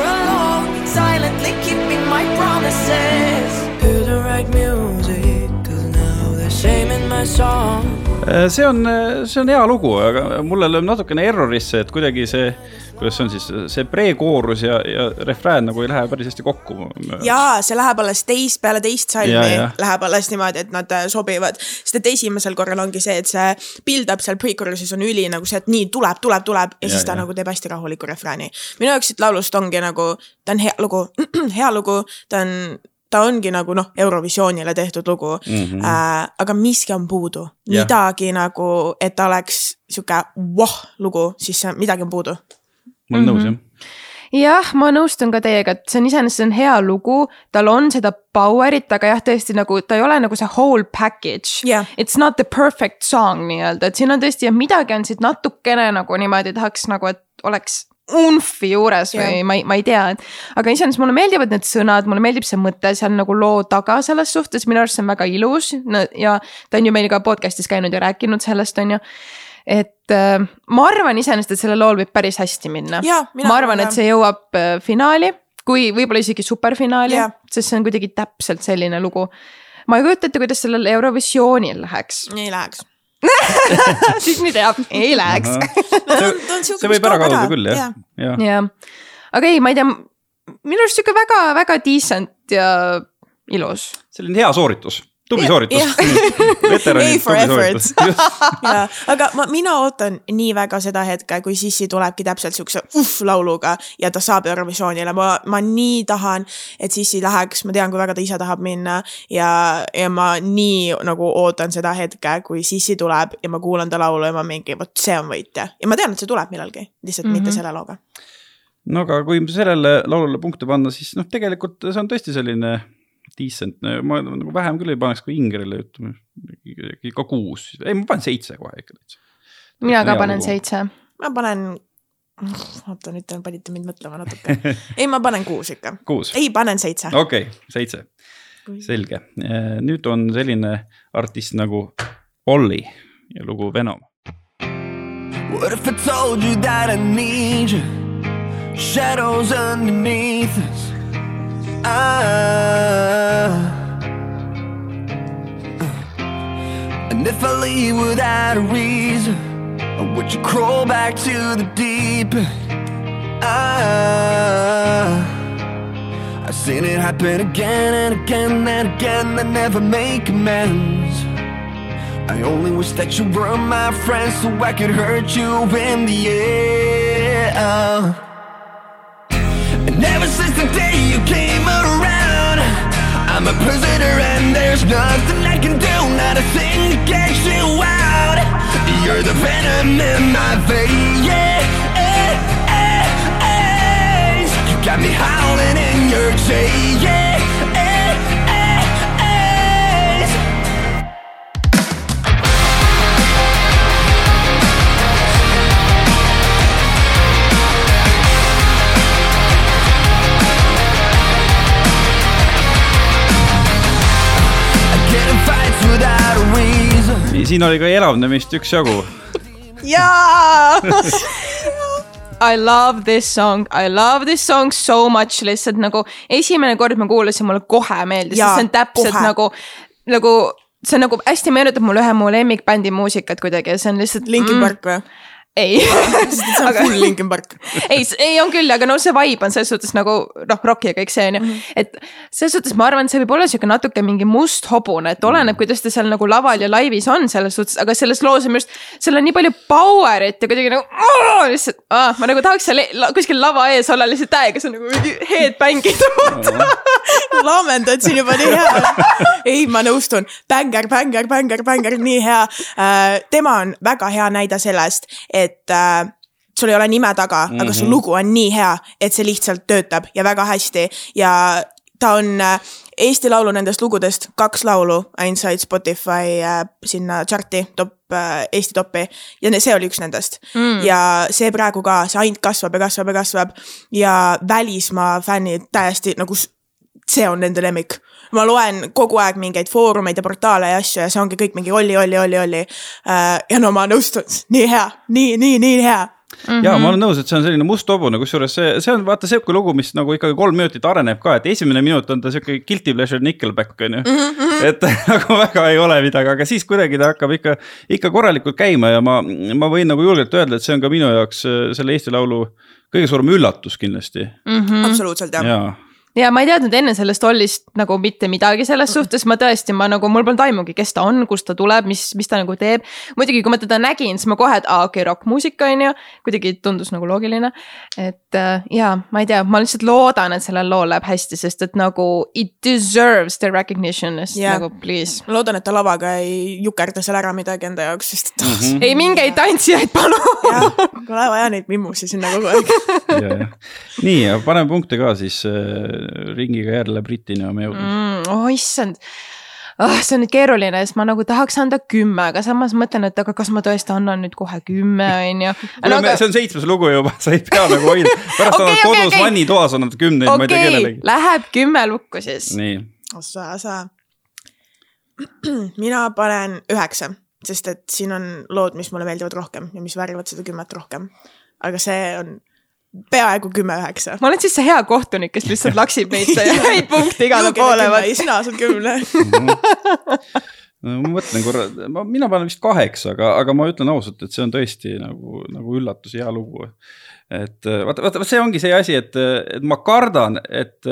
silently keeping my promises. Couldn't write music, cause now there's shame in my song. Äh, see on, see on hea lugu, aga mulle lööb natukene errorisse, et kuidagi see, kuidas see on siis, see pre-koorus ja, ja refrään nagu ei lähe päris hästi kokku. jaa, see läheb alles teist peale teist salmi läheb alles niimoodi, et nad äh, sobivad, sest et esimesel korral ongi see, et see build-up seal pre-choruses on üli nagu see, et nii tuleb, tuleb, tuleb ja, Ja, siis ta ja. nagu teeb hästi rahuliku refrääni. minu jaoks siit laulust ongi nagu, ta on hea lugu, (clears throat) hea lugu, ta on ta ongi nagu noh, Eurovisioonile tehtud lugu mm. -hmm. äh, aga miski on puudu, Jah. midagi nagu, et ta oleks sihuke voh lugu, siis midagi on puudu. Ma olen nõus jah. jah, ma nõustun ka teiega, et see on iseenesest see on hea lugu, tal on seda power'it, aga jah, tõesti nagu ta ei ole nagu see whole package Jah. It's not the perfect song nii-öelda, et siin on tõesti jah, midagi on siit natukene nagu niimoodi tahaks nagu, et oleks unfi juures või Jah. ma ei, ma ei tea, et. aga iseenesest mulle meeldivad need sõnad, mulle meeldib see mõte seal nagu loo taga selles suhtes, minu arust see on väga ilus no, ja ta on ju meil ka podcast'is käinud ja rääkinud sellest, on ju et äh, ma arvan iseenesest, et sellel lool võib päris hästi minna ma arvan, et see jõuab äh, finaali, kui võib-olla isegi superfinaali sest see on kuidagi täpselt selline lugu. ma ei kujuta ette, kuidas sellel Eurovisioonil läheks, ei läheks. (laughs) siis nii teab, ei läheks. see võib ära kaduda küll jah, jah. jah, aga ei, ma ei tea, minu arust sihuke väga-väga decent ja ilus. selline hea sooritus, tubli sooritus. (laughs) For tubli sooritus. (laughs) aga ma, mina ootan nii väga seda hetke, kui Sissi tulebki täpselt siukse uff lauluga ja ta saab Eurovisioonile, ma, ma nii tahan, et Sissi läheks, ma tean, kui väga ta ise tahab minna. Ja, ja ma nii nagu ootan seda hetke, kui Sissi tuleb ja ma kuulan ta laulu ja ma mingi, vot see on võitja. Ja ma tean, et see tuleb millalgi, lihtsalt mm -hmm. mitte selle looga. no aga kui sellele laulule punkte panna, siis noh, tegelikult see on tõesti selline decent, ma nagu vähem küll ei paneks kui Ingrile, ütleme ikka kuus, ei ma panen seitse kohe ikka täitsa. mina ka panen. seitse. ma panen, oota nüüd te panite mind mõtlema natuke. ei, ma panen kuus ikka. kuus, ei, panen seitse. okei okay,, seitse, selge. nüüd on selline artist nagu Olli ja lugu Venom. What if I told you that I need you? Shadows underneath us. Ah. And if I leave without a reason, would you crawl back to the deep? Ah. I've seen it happen again and again and again. They never make amends. I only wish that you were my friend so I could hurt you in the end. And ever since the day you came around, I'm a prisoner and there's nothing I can do, not a thing to get you out. You're the venom in my veins. Eh, eh, eh. You got me howling in your chains. nii, siin oli ka elavnemist üksjagu. jaa. (laughs) I love this song, I love this song so much, lihtsalt nagu esimene kord ma kuulasin, mulle kohe meeldis, see on täpselt kohe. nagu, nagu see on nagu hästi meenutab mulle ühe mu lemmikbändi muusikat kuidagi ja see on lihtsalt. Linkin Park või? Ei. (laughs) See on full Linkin Park. (laughs) ei, ei on küll, aga no see vibe on selles suhtes nagu noh, rock ja kõik see on ju, et selles suhtes ma arvan, et see võib olla sihuke natuke mingi must hobune, et oleneb, kuidas ta seal nagu laval ja laivis on selles suhtes, aga selles loos on minu arust, seal on nii palju power'it ja kuidagi nagu oh, lihtsalt ah,, ma nagu tahaks seal la, kuskil lava ees olla lihtsalt täiega, on nagu mingi headbang'id (laughs) laamendad siin juba nii hea. ei, ma nõustun, bänger, bänger, bänger, bänger, nii hea. tema on väga hea näide sellest, et äh, sul ei ole nime taga mm, -hmm. aga su lugu on nii hea, et see lihtsalt töötab ja väga hästi ja ta on äh, Eesti Laulu nendest lugudest kaks laulu ainult said Spotify äh, sinna chart'i top äh,, Eesti topi ja ne- see oli üks nendest mm.. ja see praegu ka, see ainult kasvab ja kasvab ja kasvab ja välismaa fännid täiesti nagu see on nende lemmik. ma loen kogu aeg mingeid foorumeid ja portaale ja asju ja see ongi kõik mingi Olli, Olli, Olli, Olli. ja no ma nõustun, (laughs) nii hea, nii, nii, nii hea. mm -hmm. ja ma olen nõus, et see on selline must hobune, kusjuures see, see on vaata sihuke lugu, mis nagu ikkagi kolm minutit areneb ka, et esimene minut on ta sihuke guilty pleasure nickelback on ju mm. -hmm. et (laughs) nagu väga ei ole midagi, aga siis kuidagi ta hakkab ikka, ikka korralikult käima ja ma, ma võin nagu julgelt öelda, et see on ka minu jaoks äh, selle Eesti Laulu kõige suurem üllatus kindlasti Mm. absoluutselt jah. ja ja ma ei teadnud enne sellest Ollist nagu mitte midagi selles suhtes, ma tõesti, ma nagu mul polnud aimugi, kes ta on, kust ta tuleb, mis, mis ta nagu teeb. muidugi, kui ma teda nägin, siis ma kohe, et aa okei okay,, rokkmuusika on ju, kuidagi tundus nagu loogiline. et äh, ja ma ei tea, ma lihtsalt loodan, et sellel lool läheb hästi, sest et nagu it deserves the recognition, Jah. yeah. nagu please. ma loodan, et ta lavaga ei jukerda seal ära midagi enda jaoks, sest mm Mhm. -hmm. ei mingeid tantsijaid, palun. jah, pole vaja neid mimmusi sinna kogu aeg. (laughs) nii, ja paneme punkte ka siis äh, ringiga jälle Britini oleme jõudnud mm.. oh issand oh,, see on nüüd keeruline, sest ma nagu tahaks anda kümme, aga samas mõtlen, et aga kas ma tõesti annan nüüd kohe kümme, on ju. Aga... see on seitsmes lugu juba, sa ei pea nagu hoidma, pärast okay, annad okei, kodus okei. vannitoas annad kümneid okay., ma ei tea okei kellelegi, läheb kümme lukku siis. nii, ossa, ossa. mina panen üheksa, sest et siin on lood, mis mulle meeldivad rohkem ja mis väärivad seda kümmet rohkem. aga see on peaaegu kümme üheksa. ma olen siis see hea kohtunik, kes lihtsalt laksib neid (laughs) häid punkte igale poole. sina saad kümne. no ma mõtlen korra, ma, mina panen vist kaheksa, aga, aga ma ütlen ausalt, et see on tõesti nagu, nagu üllatus, hea lugu. et äh, vaata, vaata, see ongi see asi, et, et ma kardan, et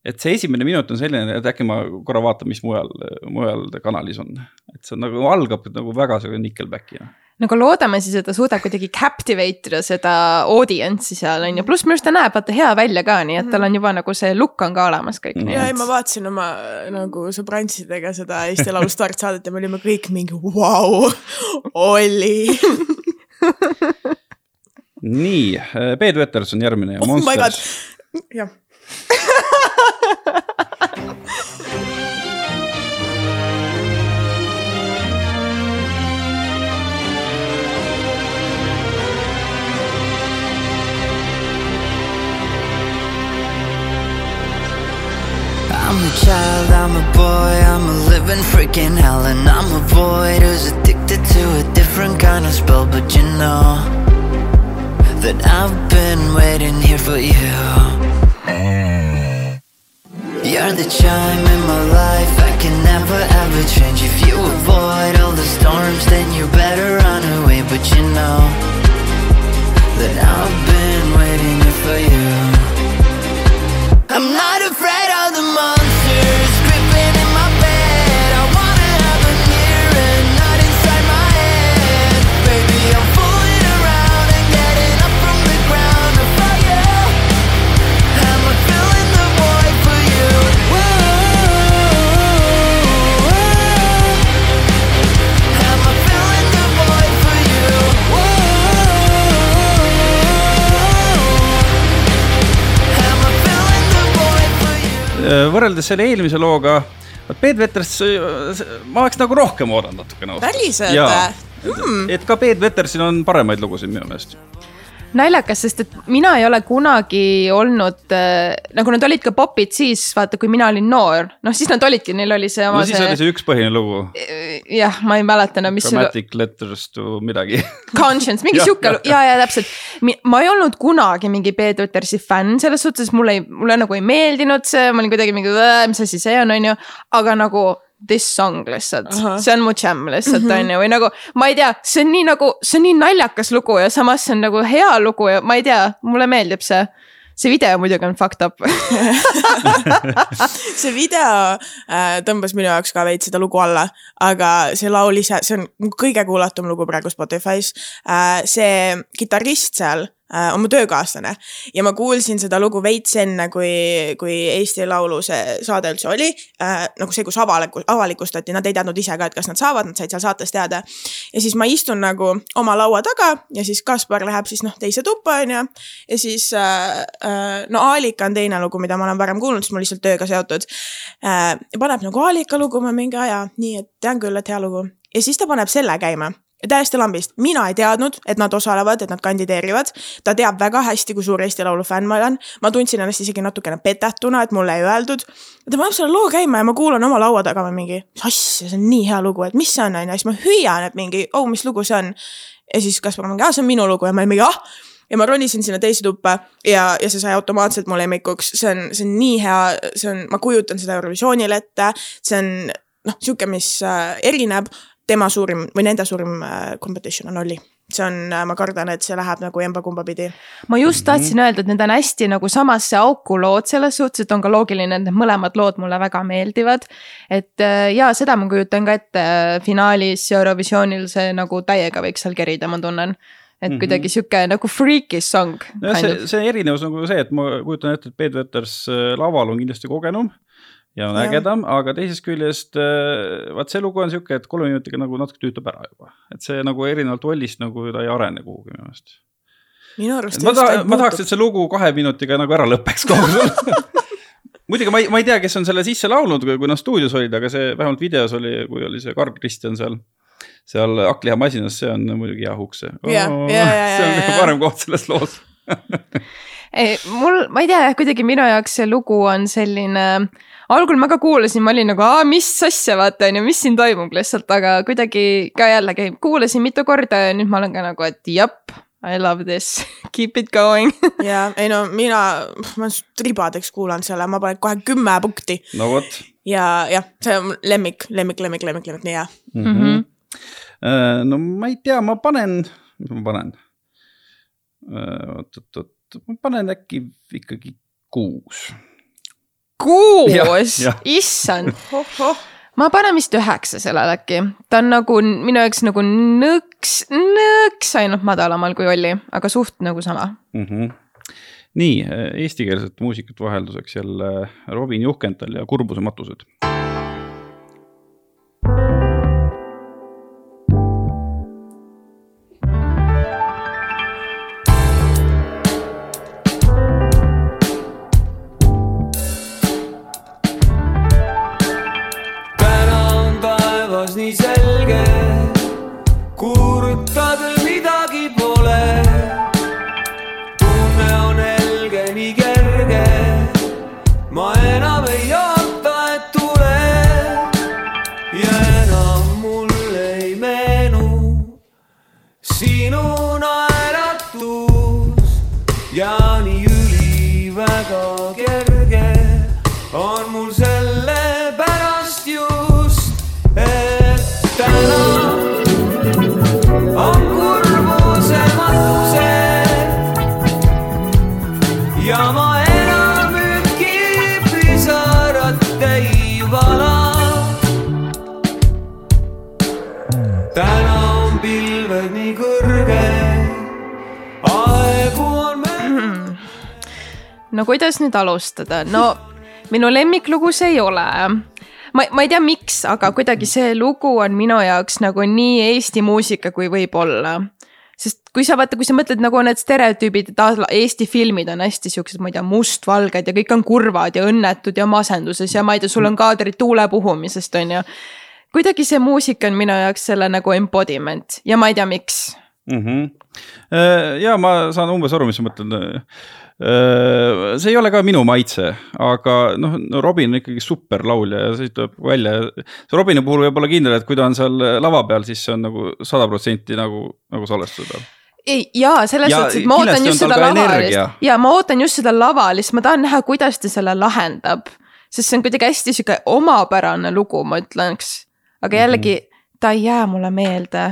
et see esimene minut on selline, et äkki ma korra vaatan, mis mujal, mujal kanalis on. et see on nagu algab nagu väga sihuke nickelback'ina. Nagu loodame siis, et ta suudab kuidagi captivate ida seda audience'i seal on ju, pluss minu arust ta näeb vaata hea välja ka, nii et tal on juba nagu see look on ka olemas kõik. ja ei, ma vaatasin oma nagu sõbrantsidega seda Eesti Laulu startsaadet ja me olime kõik mingi vau, Olli. nii, Peet Veters on järgmine ja oh my god Monsters., jah. (laughs) I'm a child, I'm a boy, I'm a living freaking hell And I'm a void who's addicted to a different kind of spell But you know that I've been waiting here for you. You're the chime in my life, I can never ever change. If you avoid all the storms, then you better run away But you know that I've been waiting here for you. I'm not afraid võrreldes selle eelmise looga, Peet Veters, ma oleks nagu rohkem oodanud natukene. Päriselt? Mm. et ka Peet Vetersil on paremaid lugusid minu meelest. naljakas, sest et mina ei ole kunagi olnud äh,, nagu nad olid ka popid siis, vaata, kui mina olin noor, noh siis nad olidki, neil oli see no oma siis oli see üks põhine lugu, jah, ma ei mäleta enam, mis see Grammatic letters to midagi. (laughs) Conscience, mingi sihuke, ja, ja täpselt. ma ei olnud kunagi mingi Peet Vetersi fänn, selles suhtes mulle ei, mulle nagu ei meeldinud see, ma olin kuidagi mingi, mis asi see on, on ju, aga nagu this song lihtsalt, see on mu jam lihtsalt Mhm. on ju, või nagu ma ei tea, see on nii nagu, see on nii naljakas lugu ja samas see on nagu hea lugu ja ma ei tea, mulle meeldib see. see video muidugi on fucked up. (laughs) see video äh, tõmbas minu jaoks ka veits seda lugu alla, aga see laul ise, see on kõige kuulatum lugu praegu Spotify's äh,. see kitarrist seal äh, on mu töökaaslane ja ma kuulsin seda lugu veits enne, kui, kui Eesti Laulu see saade üldse oli äh,. nagu see, kus avaliku, avalikustati, nad ei teadnud ise ka, et kas nad saavad, nad said seal saates teada. ja siis ma istun nagu oma laua taga ja siis Kaspar läheb siis noh, teise tuppa onju. ja siis äh, äh, no Aalika on teine lugu, mida ma olen varem kuulnud, sest mul lihtsalt tööga seotud äh,. paneb nagu Aalika lugu, ma mingi aja, nii et tean küll, et hea lugu. ja siis ta paneb selle käima täiesti lambist, mina ei teadnud, et nad osalevad, et nad kandideerivad. ta teab väga hästi, kui suur Eesti Laulu fänn ma olen. ma tundsin ennast isegi natukene petetuna, et mulle ei öeldud. ta paneb selle loo käima ja ma kuulan oma laua taga, mingi, mis asja, see on nii hea lugu, et mis see on, onju, siis ma hüüan, et mingi, oh, mis lugu see on. ja siis Kaspar mingi, aa, see on minu lugu ja ma olin mingi, ah ja ma ronisin sinna teise tuppa ja, ja see sai automaatselt mu lemmikuks, see on, see on nii hea, see on, ma kujutan seda Eurovisioonil ette, see on noh, sihuke, mis äh, erineb, tema suurim või nende suurim äh, competition on Olli. see on, ma kardan, et see läheb nagu emba-kumba pidi. ma just tahtsin öelda, et need on hästi nagu samasse auku lood selles suhtes, et on ka loogiline, et need mõlemad lood mulle väga meeldivad. et äh, ja seda ma kujutan ka ette äh, finaalis Eurovisioonil see nagu täiega võiks seal kerida, ma tunnen. et Mhm. kuidagi sihuke nagu freaky song. see, see erinevus on nagu see, et ma kujutan ette, et Peet Veters äh, laval on kindlasti kogenum ja on Jah. ägedam, aga teisest küljest äh, vaat see lugu on sihuke, et kolme minutiga nagu natuke tüütab ära juba, et see nagu erinevalt Ollist nagu ta ei arene kuhugi minu meelest. minu arust. ma tahan, ma tahaks, et see lugu kahe minutiga nagu ära lõpeks kogu (laughs) muidugi ma ei, ma ei tea, kes on selle sisse laulnud, kui nad stuudios olid, aga see vähemalt videos oli, kui oli see Karl Kristjan seal, seal hakklihamaasinas, see on muidugi hea hukk see. Jah, ja, ja, see on ja, kõige ja. parem koht selles loos. (laughs) mul, ma ei tea kuidagi minu jaoks see lugu on selline, algul ma ka kuulasin, ma olin nagu, aa, mis asja, vaata on ju, mis siin toimub lihtsalt, aga kuidagi ka jällegi kuulasin mitu korda ja nüüd ma olen ka nagu, et jep, I love this, (laughs) keep it going. ja ei no mina, ma tribadeks kuulanud selle, ma panen kohe kümme punkti no vot ja jah, see on lemmik, lemmik, lemmik, lemmik, lemmik, nii hea. mm. -hmm. no ma ei tea, ma panen, mis ma panen? oot, oot, oot, ma panen äkki ikkagi kuus. Kuus issand, ma panen vist üheksa sellele äkki, ta on nagu minu jaoks nagu nõks, nõks ainult madalamal kui oli, aga suht nagu sama. mm. -hmm. nii, eestikeelset muusikat vahelduseks jälle Robin Juhkental ja Kurbuse matused. No kuidas nüüd alustada, no minu lemmiklugu see ei ole. ma, ma ei tea, miks, aga kuidagi see lugu on minu jaoks nagu nii Eesti muusika, kui võib olla. sest kui sa vaata, kui sa mõtled nagu need stereotüübid, et Eesti filmid on hästi siuksed, ma ei tea, mustvalged ja kõik on kurvad ja õnnetud ja masenduses ja ma ei tea, sul on kaadrid tuule puhumisest, on ju. kuidagi see muusika on minu jaoks selle nagu embodiment ja ma ei tea, miks mm. -hmm. ja ma saan umbes aru, mis sa mõtled. See ei ole ka minu maitse, aga noh no,, Robin on ikkagi super laulja ja see tuleb välja. see Robini puhul võib olla kindel, et kui ta on seal lava peal, siis see on nagu sada protsenti nagu, nagu salvestada. ei, jaa, selles Ja suhtes, et ma ootan just seda ka lava energia. lihtsalt ja ma ootan just seda lava lihtsalt, ma tahan näha, kuidas ta selle lahendab. sest see on kuidagi hästi sihuke omapärane lugu, ma ütleks. aga jällegi, ta ei jää mulle meelde.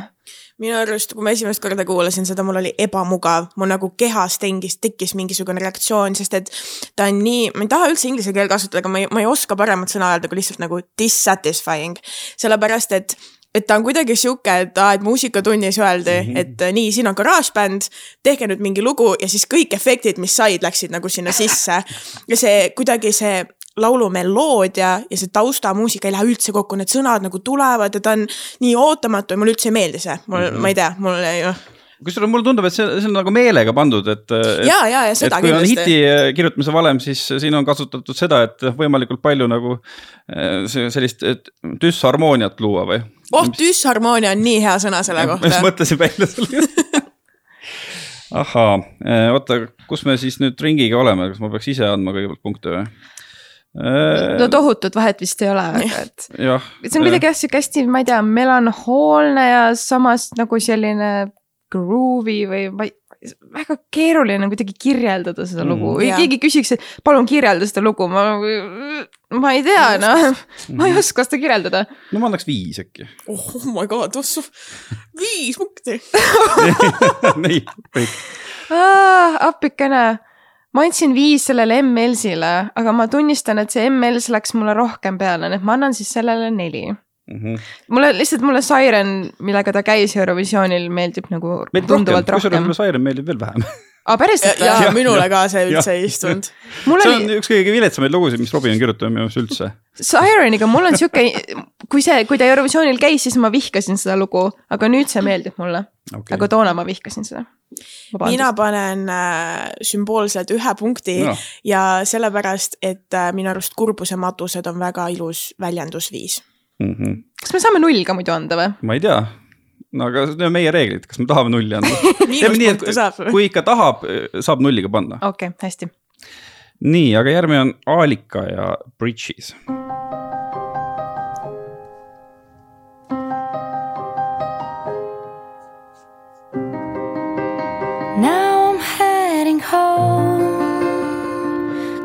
Minu arust, kui ma esimest korda kuulasin seda, mul oli ebamugav, mul nagu kehas tengis, tekkis mingisugune reaktsioon, sest et ta on nii, ma ei taha üldse inglise keelt kasutada, aga ma ei, ma ei oska paremat sõna öelda kui lihtsalt nagu dissatisfying. sellepärast, et et ta on kuidagi sihuke, et aa, et muusikatunnis öeldi mm, -hmm. et nii, siin on garaažbänd, tehke nüüd mingi lugu ja siis kõik efektid, mis said, läksid nagu sinna sisse. ja see kuidagi see laulu meloodia ja see taustamuusika ei lähe üldse kokku, need sõnad nagu tulevad ja ta on nii ootamatu ja mulle üldse ei meeldi see, mul mm, -hmm. ma ei tea, mul ei noh. kusjuures mulle tundub, et see, see on nagu meelega pandud, et. ja, ja, ja seda et kui on kindlasti. hiti äh, kirjutamise valem, siis siin on kasutatud seda, et võimalikult palju nagu äh, sellist düsharmooniat luua või? oh, düsharmoonia on nii hea sõna selle ma just kohta. mõtlesin välja selle. (laughs) ahaa, oota, kus me siis nüüd ringiga oleme, kas ma peaks ise andma kõigepealt punkte või? No tohutut vahet vist ei ole, aga et see on kuidagi jah, sihuke hästi, ma ei tea, melanhoolne ja samas nagu selline groovy või ma ei, väga keeruline on kuidagi kirjeldada seda Mm, lugu või keegi küsiks, et palun kirjelda seda lugu, ma, ma ei tea, noh, ma ei oska seda kirjeldada. no ma annaks viis äkki. oh my god, viis punkti. (laughs) nii, kõik. appikene, ma andsin viis sellele M-Elsile, aga ma tunnistan, et see M-Els läks mulle rohkem peale, nii et ma annan siis sellele neli. Mhm. mulle lihtsalt, mulle Siren, millega ta käis Eurovisioonil, meeldib nagu meeldib tunduvalt rohkem, rohkem mulle. Siren meeldib veel vähem. aa, päriselt ja või? minule ka see üldse ei istunud. mul see on oli, üks kõige viletsamaid lugusid, mis Robin on kirjutanud minu arust üldse. Sireniga mul on sihuke, kui see, kui ta Eurovisioonil käis, siis ma vihkasin seda lugu, aga nüüd see meeldib mulle okay. aga toona ma vihkasin seda. Mina panen äh, sümboolselt ühe punkti No. ja sellepärast, et äh, minu arust kurbuse matused on väga ilus väljendusviis. mm. -hmm. kas me saame null ka muidu anda või? ma ei tea, no aga need on meie reeglid, kas me tahame nulli anda? (laughs) teeme nii, et saab. (laughs) kui ikka tahab, saab nulliga panna. okei okay,, hästi. nii, aga järgmine on Aalika ja Bridges.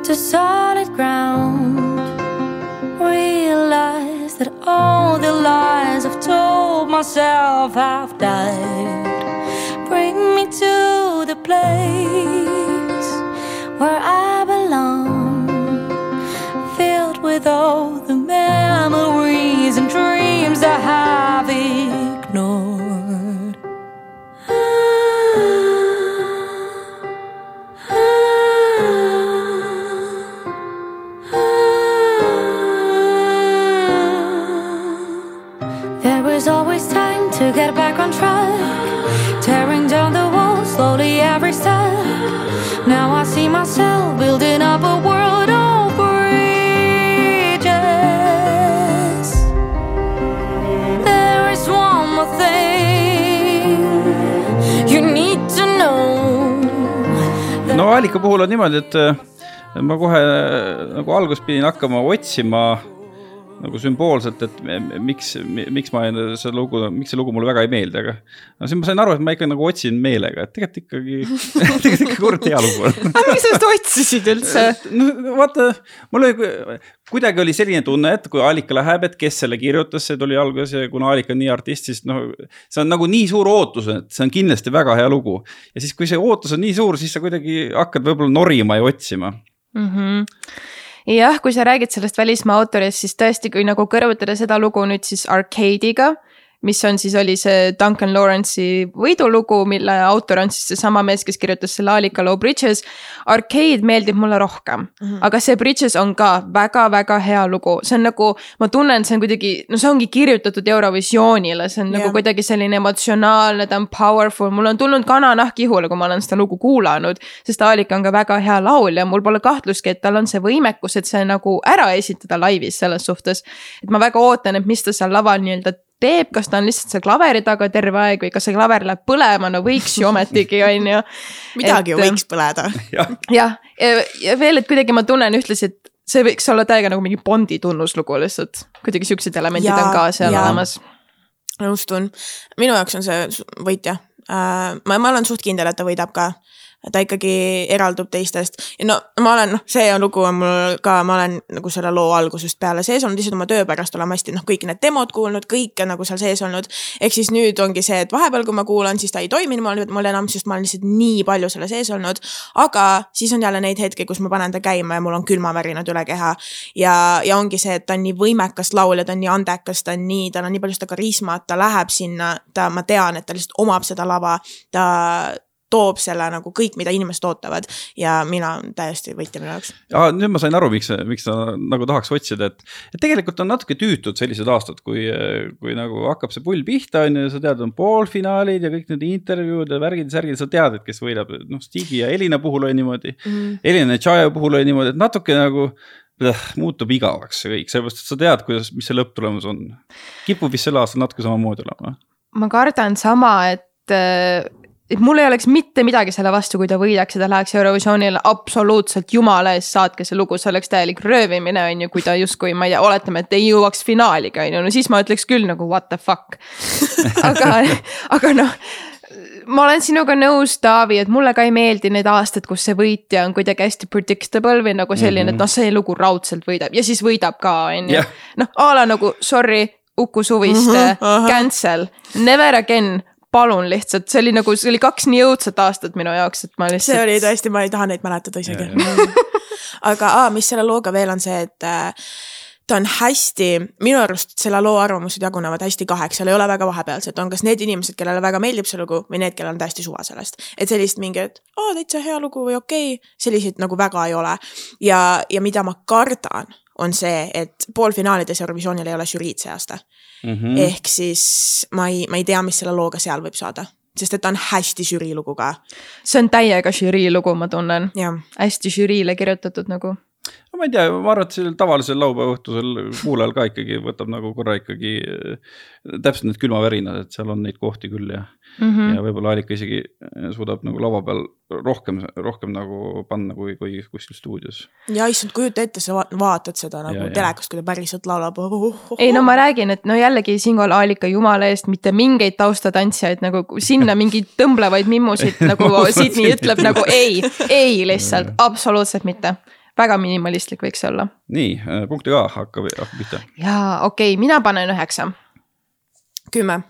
To solid ground. Realize that all the lies I've told myself have died. Bring me to the place where I belong, filled with all the memories and dreams I have no Aalika puhul on niimoodi, et äh, ma kohe äh, nagu alguses pidin hakkama otsima nagu sümboolselt, et m- miks, miks ma seda lugu, miks see lugu mulle väga ei meeldi, aga no siis ma sain aru, et ma ikka nagu otsin meelega, et tegelikult ikkagi (laughs) (laughs) tegelikult ikka kurat hea lugu on. aga miks sa seda otsisid üldse? no vaata, mul oli, kuidagi oli selline tunne, et kui Alika läheb, et kes selle kirjutas, see tuli alguses ja kuna Alika on nii artist, siis noh, see on nagu nii suur ootus, et see on kindlasti väga hea lugu. ja siis, kui see ootus on nii suur, siis sa kuidagi hakkad võib-olla norima ja otsima. mm. -hmm. jah, kui sa räägid sellest välismaa autorist, siis tõesti, kui nagu kõrvutada seda lugu nüüd siis Arcade'iga, mis on siis, oli see Duncan Lawrence'i võidulugu, mille autor on siis seesama mees, kes kirjutas selle Alika loo Bridges. Arcade meeldib mulle rohkem mm. -hmm. aga see Bridges on ka väga-väga hea lugu, see on nagu, ma tunnen, see on kuidagi, no see ongi kirjutatud Eurovisioonile, see on yeah. Nagu kuidagi selline emotsionaalne, ta on powerful, mul on tulnud kananahk ihule, kui ma olen seda lugu kuulanud. sest Alika on ka väga hea laulja, mul pole kahtlustki, et tal on see võimekus, et see nagu ära esitada laivis selles suhtes. et ma väga ootan, et mis ta seal laval nii-öelda teeb, kas ta on lihtsalt seal klaveri taga terve aeg või kas see klaver läheb põlema, no võiks ju ometigi, on ju. midagi ju Et- võiks põleda. jah, ja veel, et kuidagi ma tunnen ühtlasi, et see võiks olla täiega nagu mingi Bondi tunnuslugu lihtsalt. kuidagi siuksed elemendid Jaa, on ka seal jaa. olemas. nõustun, minu jaoks on see võitja. ma, ma olen suht kindel, et ta võidab ka. Ta ikkagi eraldub teistest ja no ma olen, noh, see on lugu on mul ka, ma olen nagu selle loo algusest peale sees olnud, lihtsalt oma töö pärast olen ma hästi noh, kõiki need demod kuulnud, kõike nagu seal sees olnud. ehk siis nüüd ongi see, et vahepeal, kui ma kuulan, siis ta ei toiminud mul, mul enam, sest ma olen lihtsalt nii palju selle sees olnud. aga siis on jälle neid hetki, kus ma panen ta käima ja mul on külmavärinad üle keha. ja, ja ongi see, et ta on nii võimekas laulja, ta on nii andekas, ta on nii, tal on nii palju seda karismat, ta läheb sinna, ta, ma tean, et ta lihtsalt omab seda lava, ta toob selle nagu kõik, mida inimesed ootavad ja mina täiesti võitja minu jaoks. ja nüüd ma sain aru, miks, miks sa nagu tahaks otsida, et, et tegelikult on natuke tüütud sellised aastad, kui, kui nagu hakkab see pull pihta, on ju, sa tead, on poolfinaalid ja kõik need intervjuud ja värgid ja särgid, sa tead, et kes võidab, noh, Stigi ja Elina puhul oli niimoodi mm.. Elina ja Tšaja puhul oli niimoodi, et natuke nagu äh, muutub igavaks see kõik, sellepärast et sa tead, kuidas, mis see lõpptulemus on. kipub vist sel aastal natuke samamoodi olema. ma kardan sama, et, et mul ei oleks mitte midagi selle vastu, kui ta võidaks ja ta läheks Eurovisioonile absoluutselt jumala eest, saatke see lugu, see oleks täielik röövimine, on ju, kui ta justkui, ma ei tea, oletame, et ei jõuaks finaaligi, on ju, no siis ma ütleks küll nagu what the fuck. (laughs) aga, aga noh ma olen sinuga nõus, Taavi, et mulle ka ei meeldi need aastad, kus see võitja on kuidagi hästi predictable või nagu selline mm, -hmm. et noh, see lugu raudselt võidab ja siis võidab ka, on ju noh, a la nagu sorry, Uku Suviste mm, Mhm, ahah. cancel, never again, palun lihtsalt, see oli nagu, see oli kaks nii õudset aastat minu jaoks, et ma lihtsalt. see oli tõesti, ma ei taha neid mäletada isegi (laughs) aga aa, mis selle looga veel on see, et äh, ta on hästi, minu arust selle loo arvamused jagunevad hästi kaheks, seal ei ole väga vahepealset, on kas need inimesed, kellele väga meeldib see lugu või need, kellel on täiesti suva sellest. et sellist mingi, et aa, täitsa hea lugu või okei okay., selliseid nagu väga ei ole. ja, ja mida ma kardan, on see, et poolfinaalides Eurovisioonil ei ole žüriid see aasta Mm mm.. ehk siis ma ei, ma ei tea, mis selle looga seal võib saada, sest et ta on hästi žürii lugu ka, see on täiega žürii lugu, ma tunnen, hästi žüriile kirjutatud nagu. No ma ei tea, ma arvan, et sellel tavalisel laupäeva õhtusel kuulajal ka ikkagi võtab nagu korra ikkagi äh, täpselt need külmavärinad, et seal on neid kohti küll ja mm. -hmm. ja võib-olla Alika isegi suudab nagu lava peal rohkem, rohkem nagu panna kui, kui kuskil stuudios. ja issand, kujuta ette, sa va- vaatad seda nagu Ja, telekast, kui ta päriselt laulab oh,. Oh, oh, ei no ma räägin, et no jällegi siinkohal Aalika jumala eest mitte mingeid taustatantsijaid nagu sinna mingeid tõmblevaid mimmusid nagu (laughs) mõtlesin, ütleb nagu ei, ei lihtsalt absoluutselt mitte. Väga minimalistlik võiks olla. nii, punkt ka hakkab, hakkab pihta. jaa, okei okay,, mina panen üheksa. kümme,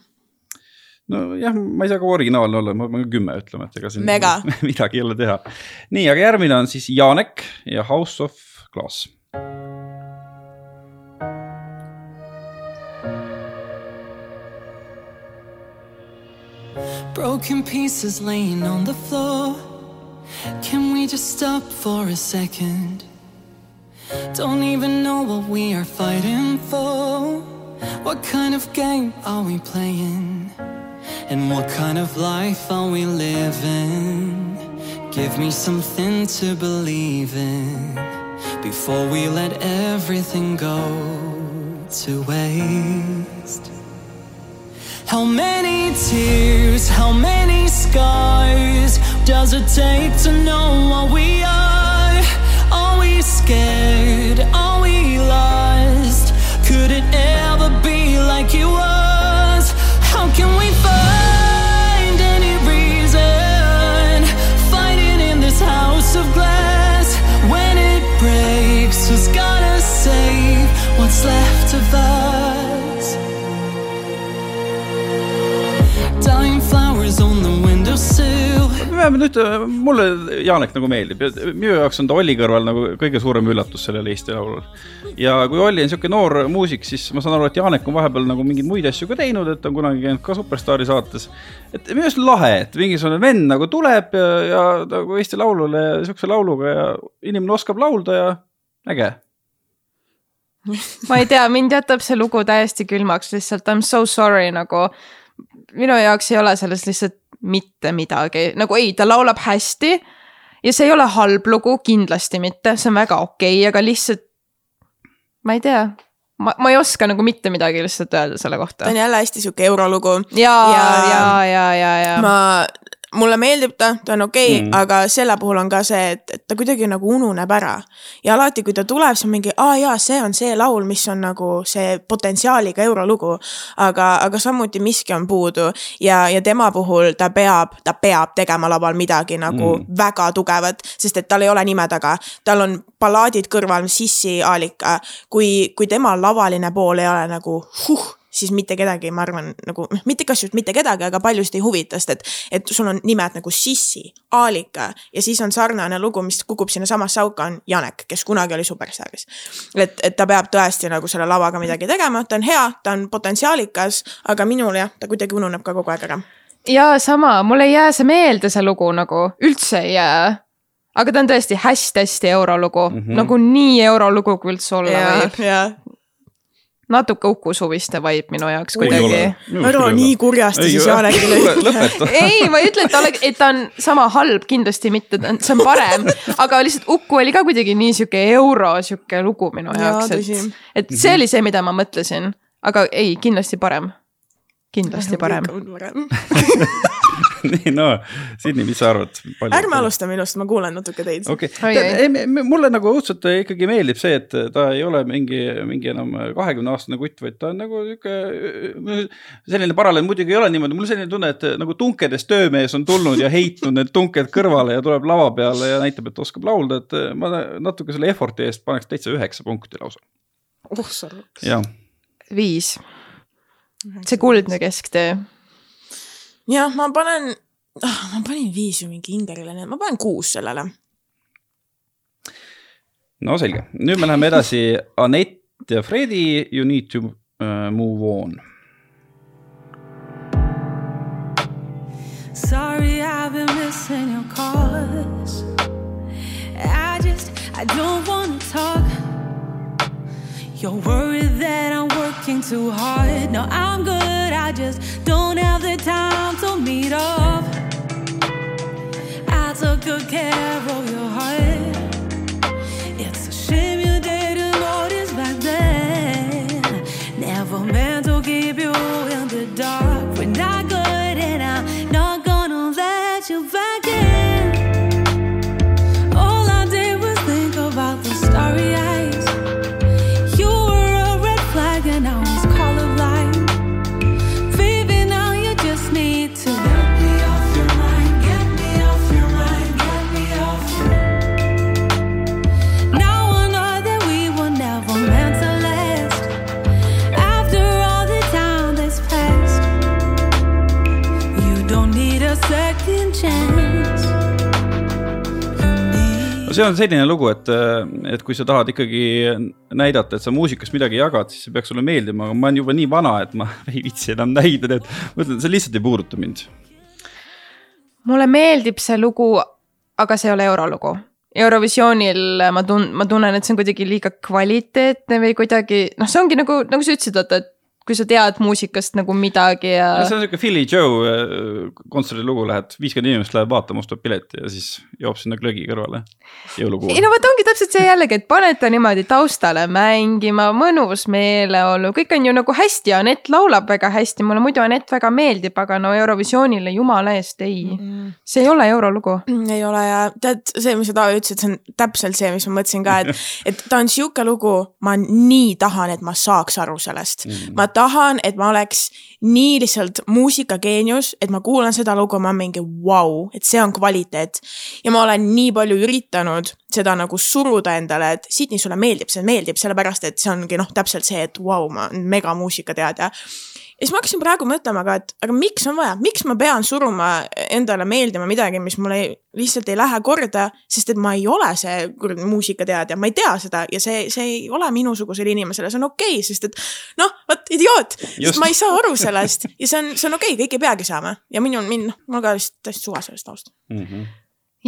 nojah, ma ei saa ka originaalne olla, ma pean ka kümme ütlema, et ega siin Mega. (laughs) midagi ei ole teha. nii, aga järgmine on siis Janek ja House of Glass. Broken pieces laying on the floor. Can we just stop for a second? Don't even know what we are fighting for. What kind of game are we playing? And what kind of life are we living? Give me something to believe in before we let everything go to waste. How many tears, how many does it take to know vähemalt nüüd äh, mulle Janek nagu meeldib ja minu jaoks on ta Olli kõrval nagu kõige suurem üllatus sellel Eesti Laulul. ja kui Olli on sihuke noor muusik, siis ma saan aru, et Janek on vahepeal nagu mingeid muid asju ka teinud, et on kunagi käinud ka Superstaari saates. et minu arust lahe, et mingisugune vend nagu tuleb ja, ja nagu Eesti Laulule ja sihukese lauluga ja inimene oskab laulda ja äge. ma ei tea, mind jätab see lugu täiesti külmaks lihtsalt, I m so sorry nagu. minu jaoks ei ole selles lihtsalt mitte midagi, nagu ei, ta laulab hästi. ja see ei ole halb lugu, kindlasti mitte, see on väga okei okay,, aga lihtsalt. ma ei tea, ma, ma ei oska nagu mitte midagi lihtsalt öelda selle kohta. ta on jälle hästi sihuke eurolugu. ja, ja, ja, ja, ja, ja. ma, mulle meeldib ta, ta on okei okay, Mm. aga selle puhul on ka see, et, et ta kuidagi nagu ununeb ära. ja alati, kui ta tuleb, siis on mingi, aa jaa, see on see laul, mis on nagu see potentsiaaliga eurolugu. aga, aga samuti miski on puudu ja, ja tema puhul ta peab, ta peab tegema laval midagi nagu mm. väga tugevat, sest et tal ei ole nime taga. tal on ballaadid kõrval, Sissi Aalika. kui, kui tema lavaline pool ei ole nagu huh, siis mitte kedagi, ma arvan, nagu noh, mitte kasvõi mitte kedagi, aga paljusid ei huvita, sest et, et sul on nimed nagu Sissi, Aalika ja siis on sarnane lugu, mis kukub sinna samasse auka, on Janek, kes kunagi oli superstaaris. et, et ta peab tõesti nagu selle lavaga midagi tegema, ta on hea, ta on potentsiaalikas, aga minul jah, ta kuidagi ununeb ka kogu aeg ära. ja sama, mul ei jää see meelde, see lugu nagu üldse ei jää. aga ta on tõesti hästi-hästi eurolugu mm. -hmm. nagu nii eurolugu kui üldse olla ja võib,. Natuke Uku Suviste vibe minu jaoks kuidagi. ära nii kurjasti siis Janekile ütle. ei, (laughs) ma ei ütle, et ta oleks, et ta on sama halb, kindlasti mitte, see on parem, aga lihtsalt Uku oli ka kuidagi nii sihuke euro sihuke lugu minu jaoks, et, et see oli see, mida ma mõtlesin, aga ei, kindlasti parem. kindlasti parem. (laughs) (laughs) nii, no Sydney, mis sa arvad? ärme alusta minust, ma kuulan natuke teid okei okay., mulle nagu õudselt ikkagi meeldib see, et ta ei ole mingi, mingi enam kahekümne aastane kutt, vaid ta on nagu sihuke. selline paralleel muidugi ei ole niimoodi, mul selline tunne, et nagu tunkedes töömees on tulnud ja heitnud need tunked kõrvale ja tuleb lava peale ja näitab, et oskab laulda, et ma natuke selle effort'i eest paneks täitsa üheksa punkti lausa. oh sa viis. see kuldne kesktee. jah, ma panen ah,, ma panin viis ju mingi Ingerile, nii et ma panen kuus sellele. no selge, nüüd me läheme edasi, Anett ja Fredi, you need to uh, move on. Sorry, I've been missing your calls. I just, I don't wanna talk. You're worried that I'm working too hard. No, I'm good. I just don't have the time to meet up. I took good care of your heart. See on selline lugu, et, et kui sa tahad ikkagi näidata, et sa muusikast midagi jagad, siis see peaks sulle meeldima, aga ma olen juba nii vana, et ma (laughs) ei viitsi enam näida, nii et ma ütlen, see lihtsalt ei puuduta mind. mulle meeldib see lugu, aga see ei ole eurolugu. Eurovisioonil ma tun-, ma tunnen, et see on kuidagi liiga kvaliteetne või kuidagi noh, see ongi nagu, nagu sa ütlesid, vaata, et kui sa tead muusikast nagu midagi ja see on siuke Philly Joe äh, kontserdi lugu, lähed, viiskümmend inimest läheb vaatama, ostab pileti ja siis joob sinna glögi kõrvale. jõulukuul ei. no vot ongi täpselt see jällegi, et paned ta niimoodi taustale mängima, mõnus meeleolu, kõik on ju nagu hästi, Anett laulab väga hästi, mulle muidu Anett väga meeldib, aga no Eurovisioonile jumala eest ei, see ei ole eurolugu. ei ole ja tead, see, mis sa Taavi ütlesid, see on täpselt see, mis ma mõtlesin ka, et, et ta on sihuke lugu, ma nii tahan, et ma saaks aru sellest mm.. ma tahan, et ma oleks nii lihtsalt muusikageenius, et ma kuulan seda lugu, ma mingi vau wow,, et see on kvaliteet. ja ma olen nii palju üritanud seda nagu suruda endale, et Sydney, sulle meeldib, see meeldib, sellepärast et see ongi noh, täpselt see, et vau wow,, ma olen megamuusikateadja. Ja siis ma hakkasin praegu mõtlema ka, et aga miks on vaja, miks ma pean suruma endale meeldima midagi, mis mulle ei, lihtsalt ei lähe korda, sest et ma ei ole see kuradi muusikateadja, ma ei tea seda ja see, see ei ole minusugusele inimesele, see on okei okay,, sest et noh, vot idioot, sest ma ei saa aru sellest ja see on, see on okei okay,, kõik ei peagi saama ja minul, mind, mul ka lihtsalt täiesti suva sellest taust. mm. -hmm.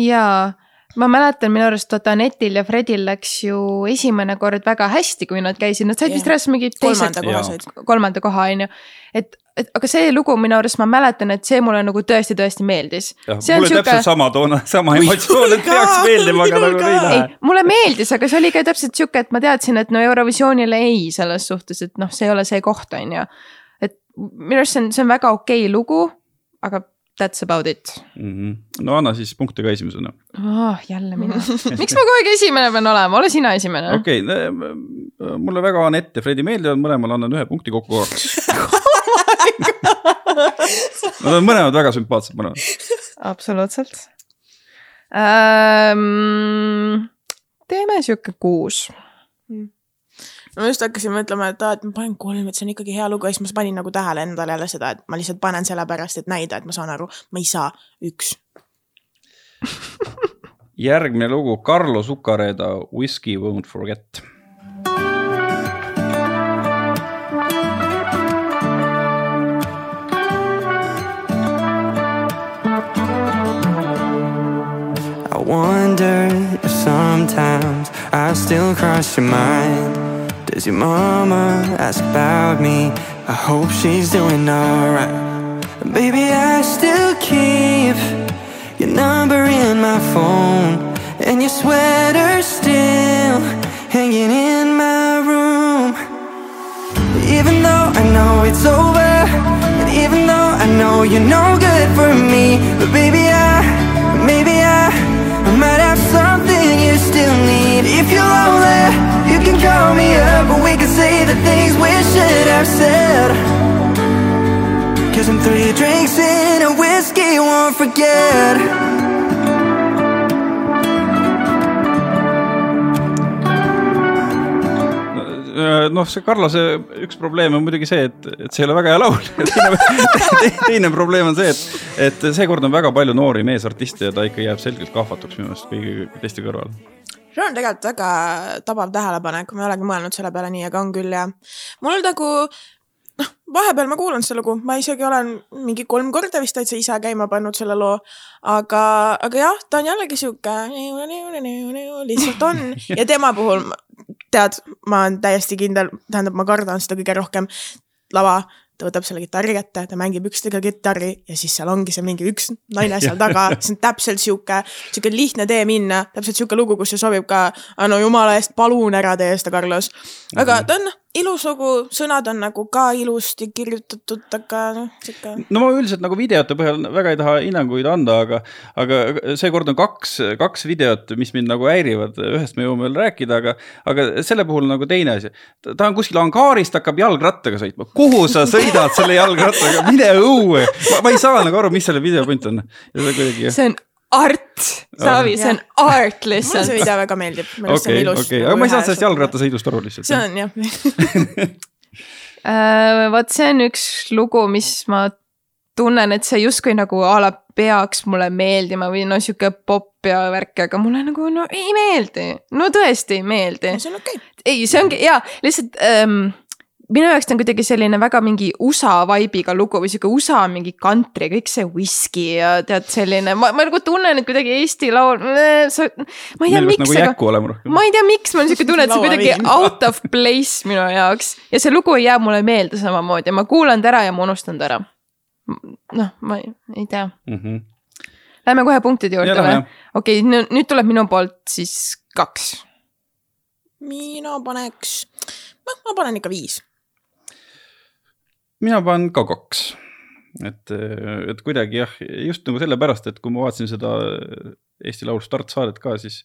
jaa, ma mäletan minu arust vaata Anetil ja Fredil läks ju esimene kord väga hästi, kui nad käisid, nad said vist Jah. reaalselt mingi teised kolmanda koha Jaa. said. kolmanda koha on ju. et, et aga see lugu minu arust ma mäletan, et see mulle nagu tõesti-tõesti meeldis. mulle on siuke... täpselt sama toona, sama emotsioon, et (laughs) peaks meeldima, aga nagu ei lähe mulle meeldis, aga see oli ka täpselt sihuke, et ma teadsin, et no Eurovisioonile ei selles suhtes, et noh, see ei ole see koht, on ju. et minu arust see on, see on väga okei lugu, aga that's about it mm. -hmm. no anna siis punkte ka esimesena. oh,. jälle mina, (laughs) miks ma kogu aeg esimene pean olema, ole sina esimene. okei okay,, mulle väga Anett ja Fredi meeldivad, mõlemale annan ühe punkti kokku. (laughs) Nad on mõlemad väga sümpaatsed, mõlemad. absoluutselt ähm,. teeme sihuke kuus. Ma just hakkasin mõtlema, et aa, et ma panen kolm, et see on ikkagi hea lugu ja siis ma panin nagu tähele endale jälle seda, et ma lihtsalt panen sellepärast, et näida, et ma saan aru, ma ei saa, üks. (laughs) järgmine lugu, Carlo Zuccareda Whiskey won't forget. I wonder if sometimes I still cross your mind. Does your mama ask about me? I hope she's doing alright. Baby, I still keep your number in my phone, and your sweater still hanging in my room. Even though I know it's over, and even though I know you're no good for me, but baby, I, maybe I, I might have something you still need. If you're lonely, call me up, and we can say the things we should have said. Cause I'm three drinks in a whiskey, won't forget. noh, see Carlose üks probleem on muidugi see, et, et see ei ole väga hea laul. (laughs) teine, teine probleem on see, et, et seekord on väga palju noori meesartiste ja ta ikka jääb selgelt kahvatuks minu meelest kõigi teiste kõrval. See on tegelikult väga tabav tähelepanek, ma ei olegi mõelnud selle peale nii, aga on küll ja mul nagu noh, vahepeal ma kuulan seda lugu, ma isegi olen mingi kolm korda vist täitsa ise käima pannud selle loo, aga, aga jah, ta on jällegi sihuke lihtsalt on. Ja tema puhul tead, ma olen täiesti kindel, tähendab, ma kardan seda kõige rohkem lava, ta võtab selle kitarri kätte, ta mängib üksteisega kitarri ja siis seal ongi see mingi üks naine seal taga, (laughs) see on täpselt sihuke, sihuke lihtne tee minna, täpselt sihuke lugu, kus see sobib ka, no jumala eest, palun ära tee seda, Carlos. aga ta on ilus lugu, sõnad on nagu ka ilusti kirjutatud, aga noh, sihuke. no ma üldiselt nagu videote põhjal väga ei taha hinnanguid anda, aga, aga seekord on kaks, kaks videot, mis mind nagu häirivad, ühest me jõuame veel rääkida, aga, aga selle puhul nagu teine asi. ta on kuskil angaarist, hakkab jalgrattaga sõitma, kuhu sa sõidad selle jalgrattaga, mine õue. ma ei saa nagu aru, mis selle video point on. see on art, Taavi, see on art mulle see lihtsalt. video väga meeldib. okei, okei, aga ma ei saanud sellest. jalgrattasõidust aru lihtsalt. see on jah, (laughs) Äh, vot see on üks lugu, mis ma tunnen, et see justkui nagu a la peaks mulle meeldima või no sihuke popp ja värk, aga mulle nagu no ei meeldi, no tõesti ei meeldi. see on okei. ei, see ongi jaa, lihtsalt ähm, minu jaoks ta on kuidagi selline väga mingi USA vibe'iga lugu või sihuke USA mingi country, kõik see whisky ja tead selline, ma, ma nagu tunnen, et kuidagi Eesti laul, sa, ma ei tea, miks, nagu aga ma ei tea, miks mul on siuke tunne, et see on kuidagi out of place minu jaoks ja see lugu ei jää mulle meelde samamoodi ja ma kuulan ta ära ja ma unustan ta ära. noh, ma ei, ei tea. Mm -hmm. Lähme kohe punktide juurde või okei okay,, nüüd tuleb minu poolt siis kaks. mina paneks, noh, ma panen ikka viis. Mina panen ka kaks. et, et kuidagi jah, just nagu sellepärast, et kui ma vaatasin seda Eesti Laul startsaadet ka, siis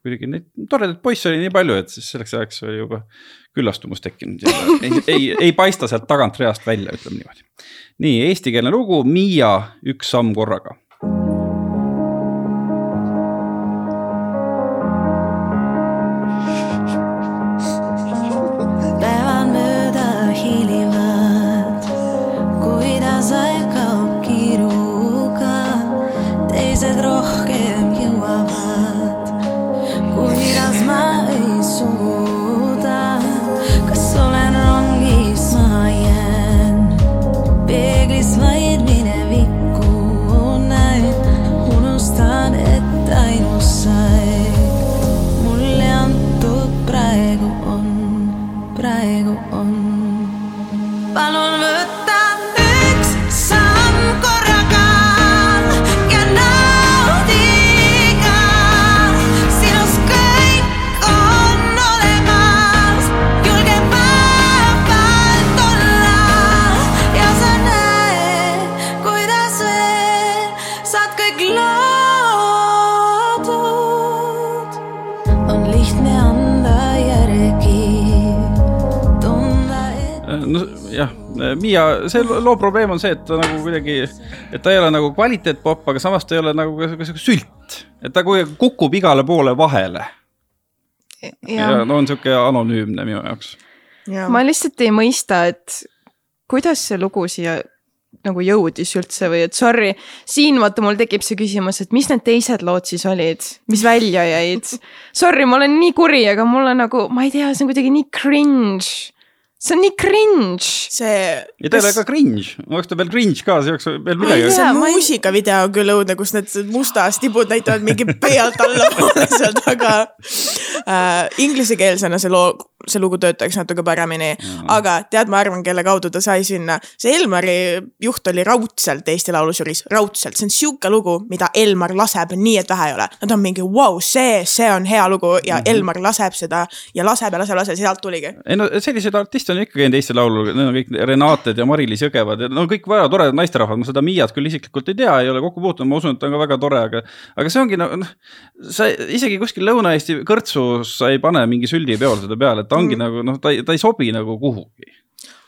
kuidagi neid toredaid poisse oli nii palju, et siis selleks ajaks oli juba küllastumus tekkinud ja ei, ei, ei paista sealt tagant reast välja, ütleme niimoodi. nii, eestikeelne lugu Miia Üks samm korraga. Miia, see loo probleem on see, et ta nagu kuidagi, et ta ei ole nagu kvaliteetpopp, aga samas ta ei ole nagu ka sihuke sült. et ta kuidagi kukub igale poole vahele ja ja no on sihuke anonüümne minu jaoks. ma lihtsalt ei mõista, et kuidas see lugu siia nagu jõudis üldse või et sorry, siin vaata mul tekib see küsimus, et mis need teised lood siis olid, mis välja jäid. Sorry, ma olen nii kuri, aga mul on nagu, ma ei tea, see on kuidagi nii cringe. See on nii cringe. see. ja ta ei ole ka cringe, oleks ta veel cringe ka, siis oleks veel midagi. tea, muusikavideo on küll õudne, kus need mustas tibud näitavad mingi pealt allapoole (laughs) seal taga äh,. Inglisekeelsena see loo, see lugu töötaks natuke paremini mm., aga tead, ma arvan, kelle kaudu ta sai sinna. see Elmari juht oli raudselt Eesti Laulu žüriis, raudselt, see on sihuke lugu, mida Elmar laseb nii, et vähe ei ole. Nad on mingi, vau, see, see on hea lugu ja mm -hmm. Elmar laseb seda ja laseb ja laseb, laseb, sealt tuligi. ei no selliseid artiste on ikka käinud Eesti Laulul, need on kõik Renated ja Mari-Liis Jõgevad ja no kõik väga toredad naisterahvad, ma seda Miiat küll isiklikult ei tea, ei ole kokku puutunud, ma usun, et ta on ka väga tore, aga aga see ongi noh, sa isegi kuskil Lõuna-Eesti kõrtsus sa ei pane mingi süldipeol seda peale, et ta ongi mm. nagu noh, ta ei, ta ei sobi nagu kuhugi.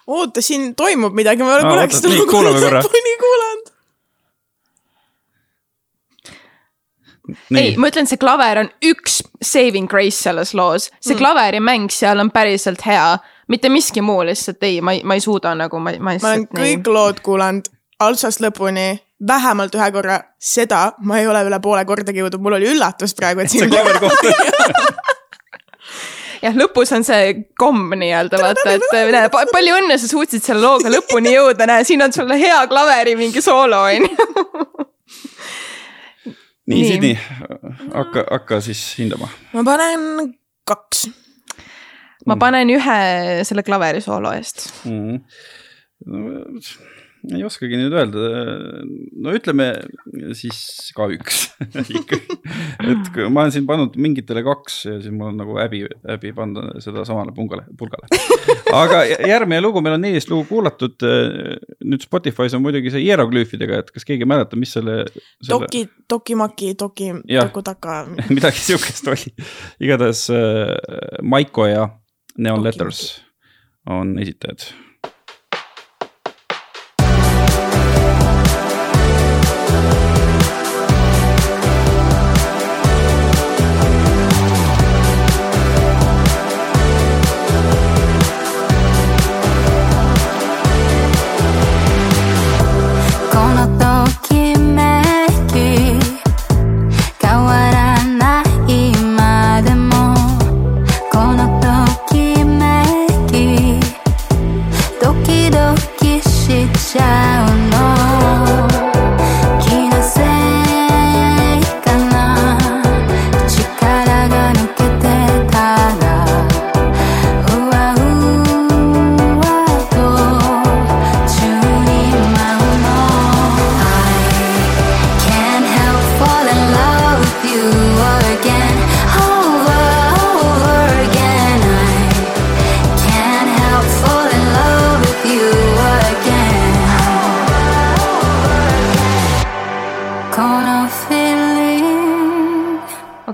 oota, siin toimub midagi, ma ei ole kunagi seda nii, lugu kuulame korra. (laughs) lõpuni kuulanud. ei, ma ütlen, see klaver on üks saving grace selles loos, see Mm. mm. klaverimäng seal on päriselt hea, mitte miski muu, lihtsalt ei, ma ei, ma ei suuda nagu, ma, ma ma olen lihtsalt kõik lood kuulanud altsast lõpuni, vähemalt ühe korra, seda ma ei ole üle poole kordagi jõudnud, mul oli üllatus praegu, et see siin (laughs) jah, lõpus on see komm nii-öelda vaata, et näe, palju õnne, sa suutsid selle looga lõpuni jõuda, näe, siin on sulle hea klaveri mingi soolo on ju. nii Nii. Sydney, hakka, hakka siis hindama. ma panen kaks. Ma panen ühe selle klaveri soolo eest. mm.. No, ei oskagi nüüd öelda, no ütleme siis ka üks (laughs) ikkagi, et kui ma olen siin pannud mingitele kaks ja siis mul on nagu häbi, häbi panna seda samale pungale, pulgale. aga järgmine lugu, meil on neliteist lugu kuulatud. nüüd Spotify's on muidugi see hieroglüüfidega, et kas keegi mäletab, mis selle, selle..., Doki, Dokimaki, Doki, Jah. Dokutaka. (laughs) midagi sihukest oli. igatahes äh, Maiko ja Neon Letters on esitajad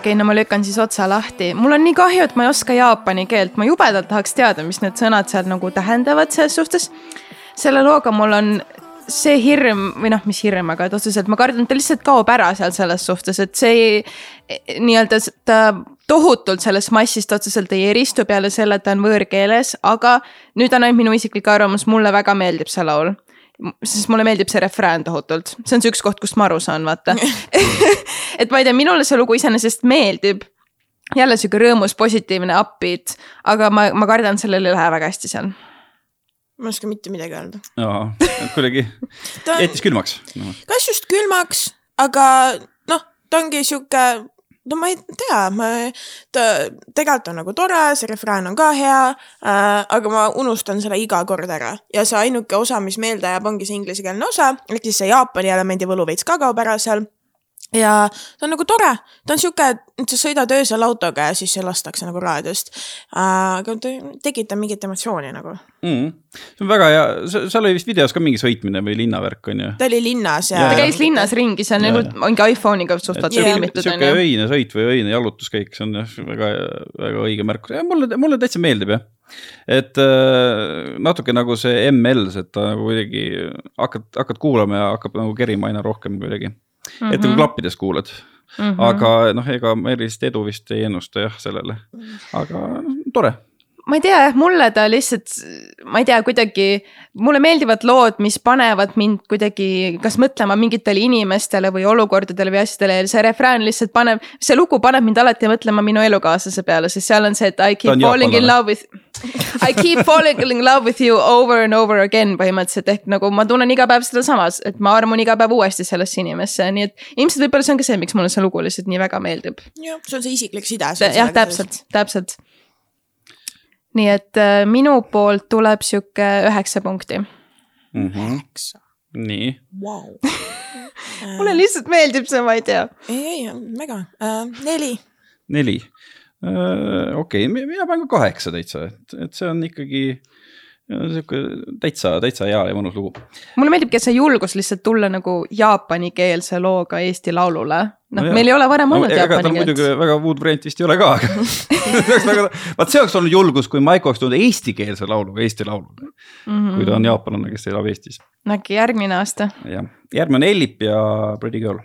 okei, no ma lükkan siis otsa lahti, mul on nii kahju, et ma ei oska jaapani keelt, ma jubedalt tahaks teada, mis need sõnad seal nagu tähendavad selles suhtes. selle looga mul on see hirm või noh, mis hirm, aga et otseselt ma kardan, et ta lihtsalt kaob ära seal selles suhtes, et see nii-öelda ta tohutult sellest massist otseselt ei eristu peale selle, et ta on võõrkeeles, aga nüüd on ainult minu isiklik arvamus, mulle väga meeldib see laul sest mulle meeldib see refrään tohutult, see on see üks koht, kust ma aru saan, vaata. (laughs) (laughs) et ma ei tea, minule see lugu iseenesest meeldib. jälle sihuke rõõmus, positiivne upbeat, aga ma, ma kardan, sellel ei lähe väga hästi seal. ma ei oska mitte midagi öelda. jaa, et kuidagi jättis külmaks no.. kas just külmaks, aga noh, ta ongi sihuke no ma ei tea, ma, ta tegelikult on nagu tore, see refrään on ka hea äh,, aga ma unustan selle iga kord ära. Ja see ainuke osa, mis meelde jääb, ongi see inglisekeelne osa, ehk siis see Jaapani elemendi võlu veits ka kaob ära seal ja ta on nagu tore, ta on sihuke, et sa sõidad öösel autoga ja siis see lastakse nagu raadiost äh,. aga ta tekitab mingit emotsiooni nagu. mm.. see on väga hea, seal oli vist videos ka mingi sõitmine või linnavärk on ju. ta oli linnas ja, Jaa, ta käis linnas ringi, see on nagu mingi iPhone'iga suht Jaa. filmitud on sihuke ju. öine sõit või öine jalutuskäik, see on jah väga, väga õige märkus, mulle, mulle täitsa meeldib jah. et äh, natuke nagu see ML-s, et ta nagu kuidagi hakkad, hakkad kuulama ja hakkab nagu kerima aina rohkem kuidagi. Et nagu klappides kuulad. Mm, -hmm. aga noh, ega ma erilist edu vist ei ennusta jah sellele, aga tore ma ei tea jah, mulle ta lihtsalt, ma ei tea, kuidagi, mulle meeldivad lood, mis panevad mind kuidagi kas mõtlema mingitele inimestele või olukordadele või asjadele ja see refrään lihtsalt paneb, see lugu paneb mind alati mõtlema minu elukaaslase peale, sest seal on see, et I keep falling in love with. I keep falling in love with you over and over again põhimõtteliselt ehk nagu ma tunnen iga päev sedasama, et ma armun iga päev uuesti sellesse inimesse, nii et ilmselt võib-olla see on ka see, miks mulle see lugu lihtsalt nii väga meeldib. jah, see on see isiklik side. jah, täpselt, täpselt. Nii et äh, minu poolt tuleb sihuke üheksa punkti. mm. -hmm. nii, Vau. (laughs) mulle lihtsalt meeldib see, ma ei tea. ei, ei, mega äh,, neli. neli. okei, mina panen ka kaheksa täitsa, et, et see on ikkagi ja sihuke täitsa, täitsa hea ja mõnus lugu. mulle meeldibki, et see julgus lihtsalt tulla nagu jaapanikeelse looga Eesti Laulule. noh No no,, meil ei ole varem olnud tal jaapani muidugi keelt. väga muud varianti vist ei ole ka, aga (laughs) vaat see oleks olnud julgus, kui Maiko oleks tulnud eestikeelse lauluga Eesti Laulule mm, -hmm. kui ta on jaapanlane, kes elab Eestis. äkki järgmine aasta. jah, järgmine on Ellip ja Pretty Girl.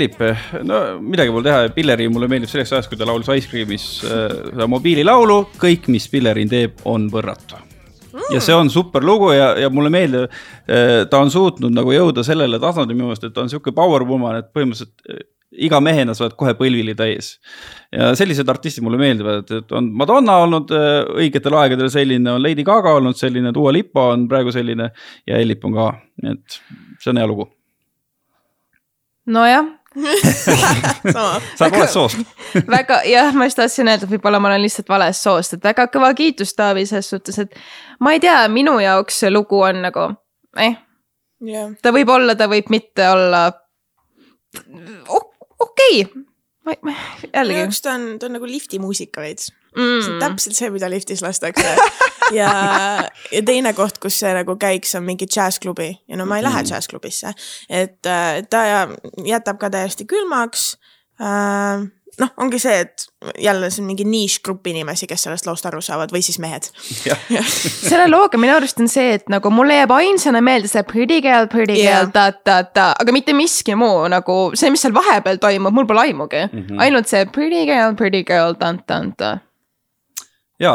Ellip, no midagi pole teha, Pilleri mulle meeldib selleks ajast, kui ta laulis Ice Cream'is äh, seda mobiililaulu, kõik, mis Pillerin teeb, on võrratu ja see on super lugu ja, ja mulle meeldib, ta on suutnud nagu jõuda sellele tasandile minu meelest, et ta on sihuke power woman, et põhimõtteliselt eh, iga mehena sa oled kohe põlvili täis. ja sellised artistid mulle meeldivad, et on Madonna olnud õigetel aegadel selline, on Lady Gaga olnud selline, Dua Lipa on praegu selline ja Ellip on ka, nii et see on hea lugu. nojah. (laughs) sa oled valest soost. (laughs) väga jah, ma just tahtsin öelda, et võib-olla ma olen lihtsalt valest soost, et väga kõva kiitus, Taavi, selles suhtes, et ma ei tea, minu jaoks see lugu on nagu eh, jah, ta võib olla, ta võib mitte olla okei okay.. ma, ma minu jällegi jaoks ta on, ta on nagu lifti muusika veits. See on mm.. täpselt see, mida liftis lastakse. ja, ja teine koht, kus see nagu käiks, on mingi džässklubi ja no ma ei lähe džässklubisse, et äh, ta jätab ka täiesti külmaks äh,. noh, ongi see, et jälle see on mingi nišgrupp inimesi, kes sellest loost aru saavad või siis mehed. (laughs) selle looga minu arust on see, et nagu mulle jääb ainsana meelde see pretty girl, pretty Jah. girl, ta-ta-ta, aga mitte miski muu nagu see, mis seal vahepeal toimub, mul pole aimugi mm. -hmm. ainult see pretty girl, pretty girl, ta-ta-ta. Ja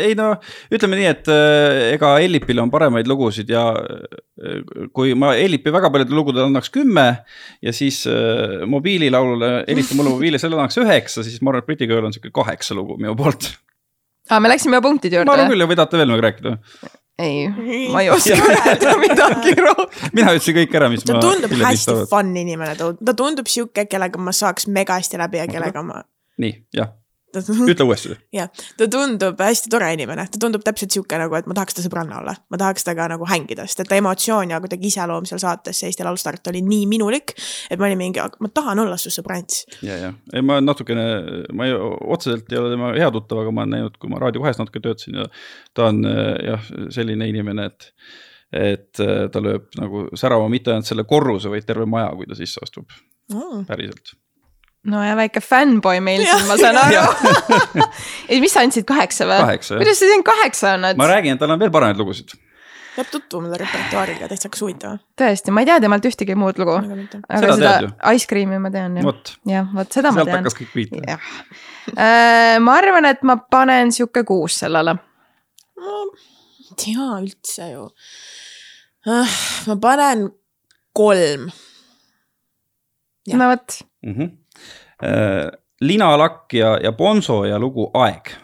ei no ütleme nii, et eh, ega Ellipil on paremaid lugusid ja eh, kui ma Ellipi väga paljudele lugudele annaks kümme ja siis eh, mobiililaulule, Ellip mulle mobiili, selle annaks üheksa, siis ma arvan, et Pretty Girl on sihuke kaheksa lugu minu poolt. aa, me läksime punktide ma arvan juurde. küll ja või tahate veel midagi rääkida? ei, ma ei oska (laughs) öelda midagi rohkem. mina ütlesin kõik ära, mis ta ma tundub Pille hästi fun inimene, ta ta tundub sihuke, kellega ma saaks mega hästi läbi ja kellega ma. nii, jah, ütle uuesti. jah, ta tundub hästi tore inimene, ta tundub täpselt sihuke nagu, et ma tahaks ta sõbranna olla, ma tahaks temaga nagu hängida, sest et ta emotsioon ja kuidagi iseloom seal saates Eesti Laul Start oli nii minulik, et ma olin mingi, ma tahan olla su sõbrants. ja, ja, ei ma natukene, ma ei, otseselt ei ole tema hea tuttav, aga ma olen näinud, kui ma Raadio kahes natuke töötasin ja ta on äh, jah, selline inimene, et et äh, ta lööb nagu särama mitte ainult selle korruse, vaid terve maja, kui ta sisse astub, Mm. päriselt. No ja väike fännboi meil siin, ma saan aru. ei, mis sa andsid, kaheksa või? Kuidas sa siin kaheksa annad ma? räägin, et tal on veel paremaid lugusid. peab tutvuma ta repertuaariga, täitsa hakkas huvitav. tõesti, ma ei tea temalt ühtegi muud lugu. Aga Seda seda, Ice Cream'i ma tean jah. jah, vot seda ma sealt tean. hakkas kõik pihta. jah. ma arvan, et ma panen sihuke kuus sellele. ei tea üldse ju. ma panen kolm. No vot, mm. -hmm. Lina Lakk ja, ja Bonzo ja lugu Aeg.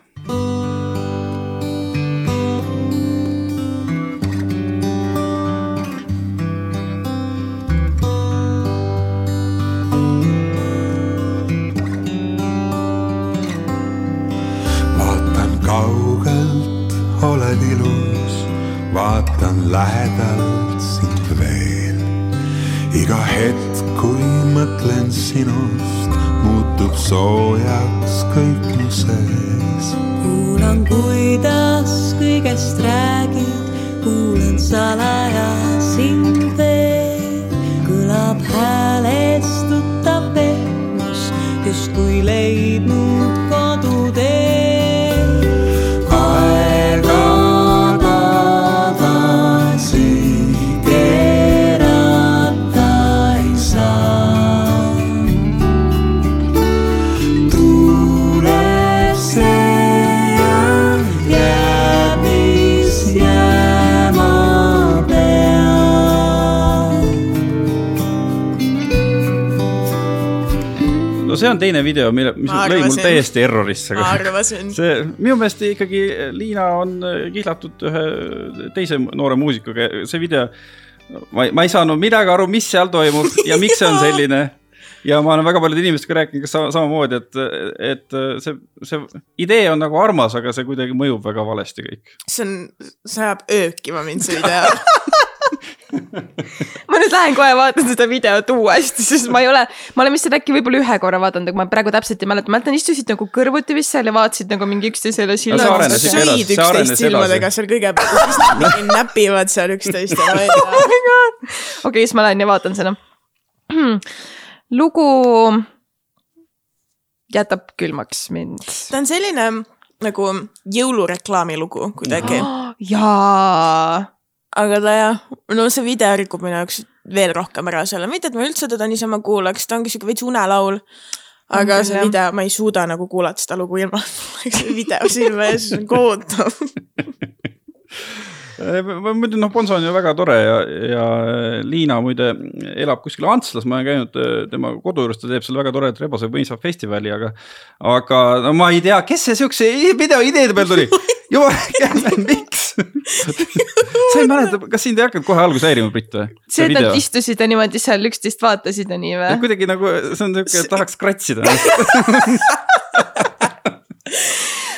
On teine video, mille, mis lõi mul täiesti errorisse. ma arvasin. see minu meelest ikkagi Liina on kihlatud ühe teise noore muusikuga, see video. ma ei, ma ei saanud midagi aru, mis seal toimub (laughs) ja miks see on selline. ja ma olen väga paljude inimestega rääkinud ka sama, samamoodi, et, et see, see idee on nagu armas, aga see kuidagi mõjub väga valesti kõik. see on, see ajab öökima mind see video. (laughs) (laughs) lähen kohe vaatan seda videot uuesti, sest ma ei ole, ma olen vist seda äkki võib-olla ühe korra vaadanud, aga ma praegu täpselt ei mäleta, ma mäletan, istusid nagu kõrvuti vist seal ja vaatasid nagu mingi üksteisele silma edasi, sõid üksteist silmadega seal kõigepealt, näpivad seal üksteist ja (laughs) välja. okei, siis ma lähen ja vaatan seda. (clears throat) lugu jätab külmaks mind. ta on selline nagu jõulureklaami lugu kuidagi, (gasps) jaa, aga ta jah, no see video rikub minu jaoks veel rohkem ära selle, mitte et ma üldse teda niisama kuulaks, ta ongi siuke veits unelaul. aga küll, see jah. video, ma ei suuda nagu kuulata seda lugu ilma, et mul oleks video silme ees, see on kohutav. (laughs) muidu noh, Bonzo on ju väga tore ja, ja Liina muide elab kuskil Antslas, ma olen käinud äh, tema kodu juures, ta teeb seal väga toredat rebase mõisa festivali, aga. aga no ma ei tea, kes see siukse video ideede peale tuli, jumal, miks? (laughs) sa ei mäleta, kas sind ei hakanud kohe alguses häirima, Brit või? see, et nad istusid ja niimoodi seal üksteist vaatasid ja nii või? kuidagi nagu see on siuke, tahaks kratsida. (laughs)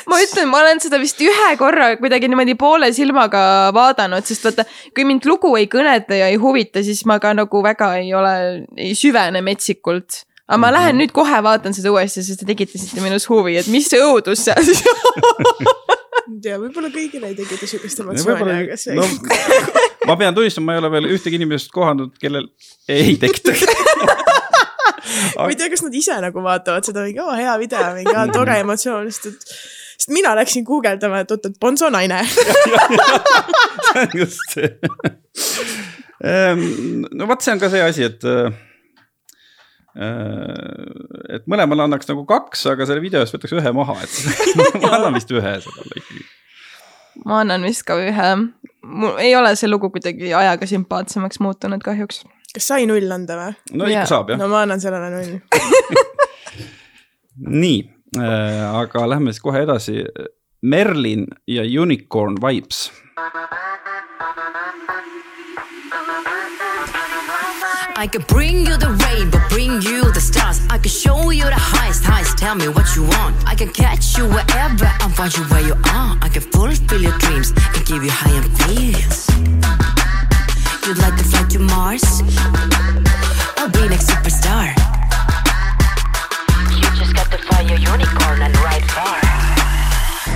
ma ütlen, ma olen seda vist ühe korra kuidagi niimoodi poole silmaga vaadanud, sest vaata, kui mind lugu ei kõneta ja ei huvita, siis ma ka nagu väga ei ole, ei süvene metsikult. aga ma lähen nüüd kohe vaatan seda uuesti, sest te tekitasite minus huvi, et mis see õudus seal siis (laughs) ei tea, võib-olla kõigile ei tekita siukest emotsiooni, aga see no, ma pean tunnistama, ma ei ole veel ühtegi inimest kohanud, kellel ei tekita. (laughs) ma ei tea, kas nad ise nagu vaatavad seda mingi, oo hea video, mingi aa, tore emotsioon, sest et, sest mina läksin guugeldama, et oot, et Bonzo naine. see on just see. no vot, see on ka see asi, et. Et mõlemale annaks nagu kaks, aga selle video eest võtaks ühe maha, et (laughs) ma annan vist ühe sellele ikkagi. ma annan vist ka ühe. mul ei ole see lugu kuidagi ajaga sümpaatsemaks muutunud kahjuks. kas sai null anda või? no ikka saab jah no ma annan sellele null. (laughs) nii äh,, aga lähme siis kohe edasi. Merlin ja Unicorn Vibes. I can bring you the rain, but bring you the stars. I can show you the highest heights. Tell me what you want. I can catch you wherever and find you where you are. I can fulfill your dreams and give you high end feels. You'd like to fly to Mars or be next superstar. You just got to find your unicorn and ride far.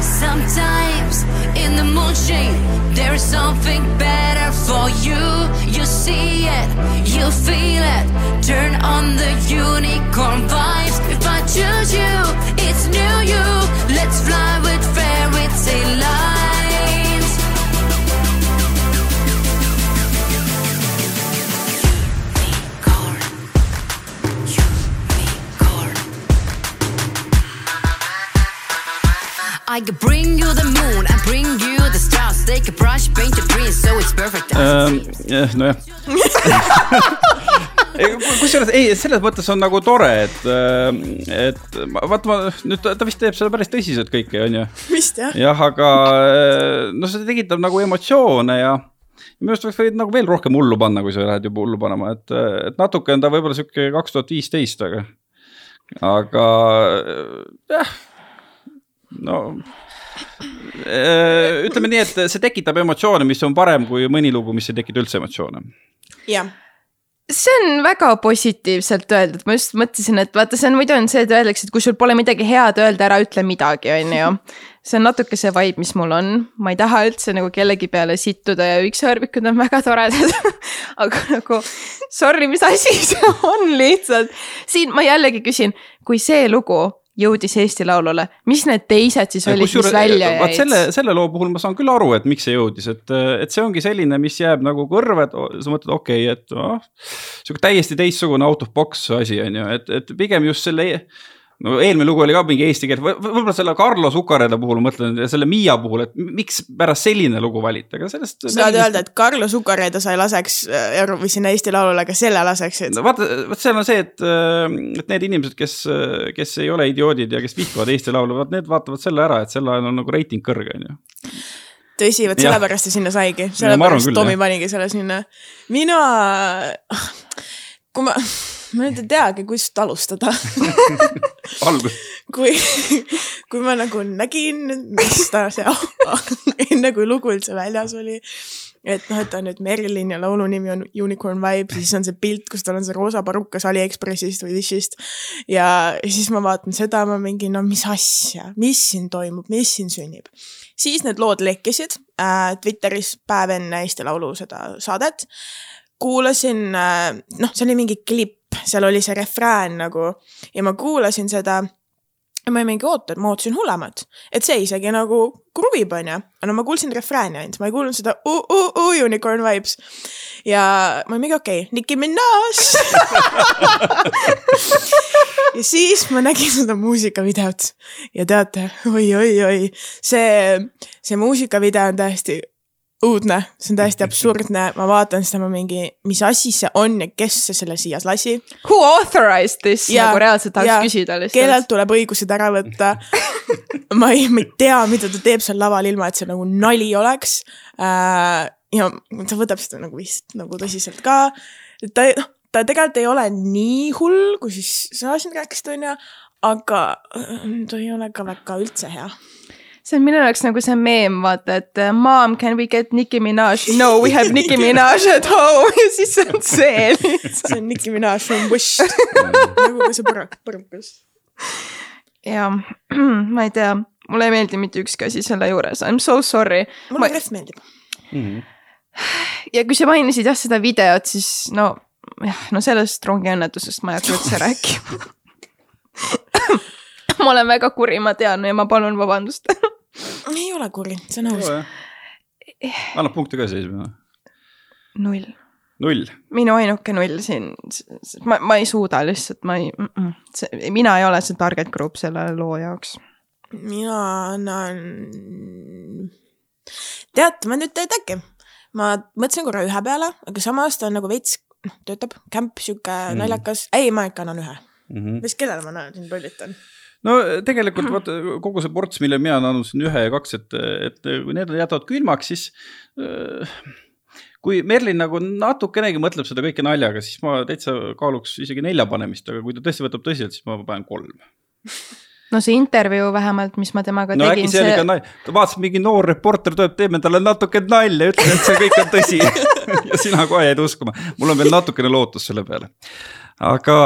Sometimes in the moonshine, there is something better for you. You see it, you feel it. Turn on the unicorn vibes. If I choose you, it's new you. Let's fly with fairy tale lines. I could bring you the moon and bring you the stars. Take a brush, paint your dreams so it's perfect. Äh, nojah. (laughs) kusjuures ei, selles mõttes on nagu tore, et, et ma- vaata ma nüüd ta ta vist teeb seda päris tõsiselt kõike, on ju. vist jah. jah, aga no see tekitab nagu emotsioone ja minu arust võiks nagu veel rohkem hullu panna, kui sa lähed juba hullu panema, et, et natuke on ta võib-olla sihuke kaks tuhat viisteist, aga, aga jah, no äh, ütleme nii, et see tekitab emotsioone, mis on parem kui mõni lugu, mis ei tekita üldse emotsioone. jah, see on väga positiivselt öeldud, ma just mõtlesin, et vaata, see on muidu on see, et öeldakse, et kui sul pole midagi head öelda, ära ütle midagi, on ju. see on natuke see vibe, mis mul on, ma ei taha üldse nagu kellegi peale sittuda ja ükshõrvikud on väga toredad. (laughs) aga nagu sorry, mis asi see on lihtsalt. siin ma jällegi küsin, kui see lugu jõudis Eesti Laulule, mis need teised siis olid, mis välja jäid? selle, selle loo puhul ma saan küll aru, et miks see jõudis, et, et see ongi selline, mis jääb nagu kõrva, et sa mõtled, okei okay,, et noh. sihuke täiesti teistsugune out of box asi on ju, et, et pigem just selle. No eelmine lugu oli ka mingi eesti keel, võib-olla selle Carlo Sukareda puhul mõtlen ja selle Miia puhul, et miks pärast selline lugu valiti, aga sellest. sa tahad öelda, et Carlo Sukareeda sa ei laseks äh, Eurovisiooni Eesti Laulule, aga selle laseksid? no vaata, vot seal on see, et, et need inimesed, kes, kes ei ole idioodid ja kes vihkavad Eesti Laulu, vot need vaatavad selle ära, et sel ajal on nagu reiting kõrge, on ju. tõsi, vot sellepärast ta sinna saigi, sellepärast Tomi panigi selle sinna. mina, kui ma, ma nüüd ei teagi, kust alustada. (laughs) kui, kui ma nagu nägin, mis ta seal, (laughs) enne kui lugu üldse väljas oli. et noh, et ta on nüüd Merilin ja laulu nimi on Unicorn Vibe, siis on see pilt, kus tal on see roosa parukas Aliekspressist või Wishist. ja siis ma vaatan seda, ma mingi, no mis asja, mis siin toimub, mis siin sünnib. siis need lood lekkisid äh, Twitteris päev enne Eesti Laulu seda saadet kuulasin, noh, see oli mingi klipp, seal oli see refrään nagu ja ma kuulasin seda ja ma mingi oota, et ma ootasin hullemat, et see isegi nagu kruvib, onju. no ma kuulsin refrääni ainult, ma ei kuulnud seda u, u, u, unicorn vibes. ja ma mingi okei okay,, Nicki Minaj. (laughs) ja siis ma nägin seda muusikavideot ja teate oi,, oi-oi-oi, see, see muusikavideo on täiesti õudne, see on täiesti absurdne, ma vaatan seda, ma mingi, mis asi see on ja kes see selle siia lasi. Who authorized this ja, nagu reaalselt tahaks küsida lihtsalt. kellelt tuleb õigused ära võtta. (laughs) ma ei, ma ei tea, mida ta teeb seal laval, ilma et see nagu nali oleks äh,. ja ta võtab seda nagu vist nagu tõsiselt ka. ta, noh, ta tegelikult ei ole nii hull, kui siis sa siin rääkisid, onju, aga äh, ta ei ole ka väga üldse hea see on minu jaoks nagu see meem, vaata, et uh, mom, can we get Nicki Minaj? no we have Nicki (laughs) Minaj at home (laughs) ja siis see on see lihtsalt. see on Nicki Minaj from Wish (laughs) nagu see põrak, põrukas. ja ma ei tea, mulle ei meeldi mitte ükski asi selle juures, I m so sorry. mulle ref meeldib. ja kui sa mainisid jah seda videot, siis no jah, no sellest rongiõnnetusest ma ei hakka üldse rääkima. ma olen väga kuri, ma tean ja ma palun vabandust. Ei ole kuri, see on aus. annab punkte ka siis või? null, null. minu ainuke null siin, ma, ma ei suuda lihtsalt, ma ei mm, -mm. mina ei ole see target group selle loo jaoks. mina annan, tead, ma nüüd teadagi, ma mõtlesin korra ühe peale, aga samas ta on nagu veits, noh, töötab, kämp, sihuke mm. naljakas, ei, ma ikka annan ühe mm. Mhm. -hmm. mis, kellele ma annan siin lollitan? No tegelikult vaata kogu see ports, mille mina olen andnud siin ühe ja kaks, et, et kui need jätavad külmaks, siis äh, kui Merlin nagu natukenegi mõtleb seda kõike naljaga, siis ma täitsa kaaluks isegi nelja panemist, aga kui ta tõesti võtab tõsiselt, siis ma panen kolm. no see intervjuu vähemalt, mis ma temaga no tegin, see oli ka nalja, ta vaatas, mingi noor reporter tuleb, teeme talle natuke nalja, ütleb, et see kõik on tõsi. (laughs) ja sina kohe jäid uskuma, mul on veel natukene lootust selle peale. aga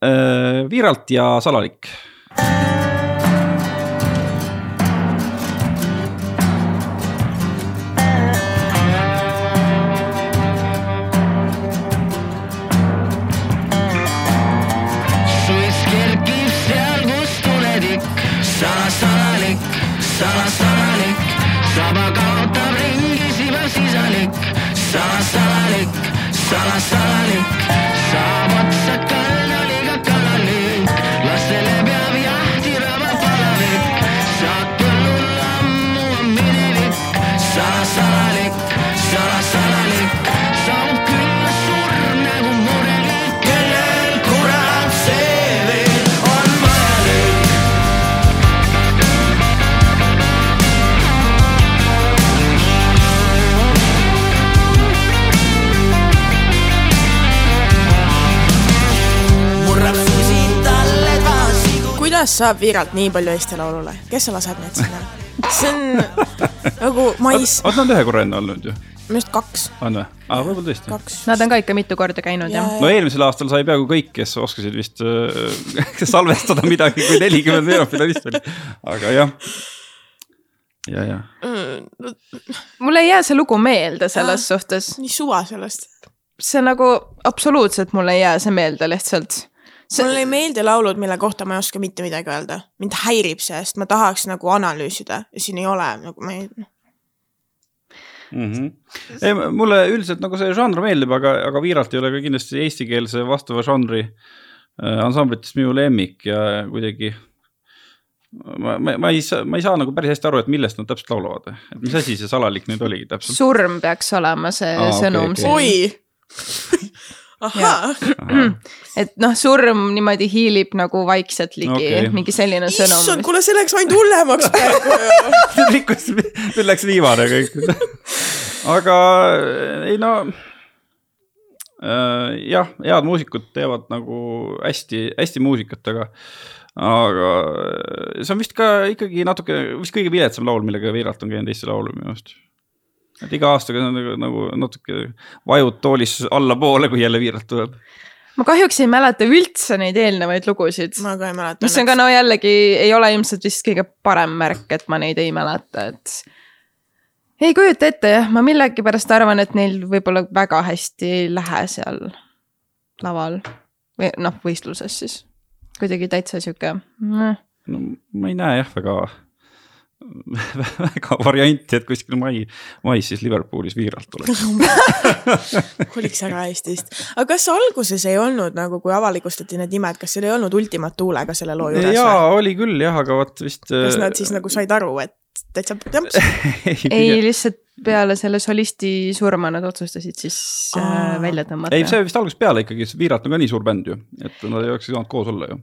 äh, Viiralt ja Salalik. Siis kuidas saab Viiralt nii palju Eesti Laulule, kes laseb neid sinna? see on nagu ma ei, nad on ühe korra enne olnud ju, minu arust kaks, on või? aa, võib-olla tõesti. kaks. Nad on ka ikka mitu korda käinud jah Jaa. no eelmisel aastal sai peaaegu kõik, kes oskasid vist äh, (laughs) salvestada midagi, kui nelikümmend veerandfinalist oli, aga jah. ja, ja mul ei jää see lugu meelde selles suhtes, nii suva sellest. see nagu absoluutselt mulle ei jää see meelde lihtsalt. Mulle ei meeldi laulud, mille kohta ma ei oska mitte midagi öelda. mind häirib see, sest ma tahaks nagu analüüsida ja siin ei ole nagu ma ei, mm. -hmm. ei, mulle üldiselt nagu see žanr meeldib, aga, aga Viiralt ei ole ka kindlasti eestikeelse vastava žanri äh, ansamblitest minu lemmik ja kuidagi. ma, ma, ma ei saa, ma ei saa nagu päris hästi aru, et millest nad täpselt laulavad, et mis asi see salalik nüüd oligi täpselt. surm peaks olema see Aa, sõnum okei. siin. oi. (laughs) et noh, surm niimoodi hiilib nagu vaikselt ligi okay., mingi selline issand, sõnum. kuule, see läks ainult hullemaks praegu (laughs) ju. rikkus, nüüd läks viimane kõik. aga ei no äh, jah, head muusikud teevad nagu hästi-hästi muusikat, aga, aga see on vist ka ikkagi natuke, vist kõige viletsam laul, millega Viiralt on käinud Eesti Laulu minu arust. Et iga aastaga on nagu, nagu natuke vajud toolis allapoole, kui jälle Viiralt tuleb. ma kahjuks ei mäleta üldse neid eelnevaid lugusid, ma ka ei mäleta. mis on ka no jällegi ei ole ilmselt vist kõige parem märk, et ma neid ei mäleta, et. ei kujuta ette jah, ma millegipärast arvan, et neil võib-olla väga hästi ei lähe seal laval või noh, võistluses siis kuidagi täitsa sihuke mm.. no ma ei näe jah, väga, (laughs) väga varianti, et kuskil mai, mais siis Liverpoolis Viiralt oleks. koliks ära Eestist. aga kas alguses ei olnud nagu, kui avalikustati need nimed, kas seal ei olnud Ultima Thulega selle loo juures jaa, oli küll jah, aga vot vist. kas nad siis nagu said aru, et täitsa jamps? (laughs) ei, lihtsalt peale selle solisti surma nad otsustasid siis äh, välja tõmmata. ei, see vist algusest peale ikkagi, sest Viirat on ka nii suur bänd ju, et nad ei oleks saanud koos olla ju.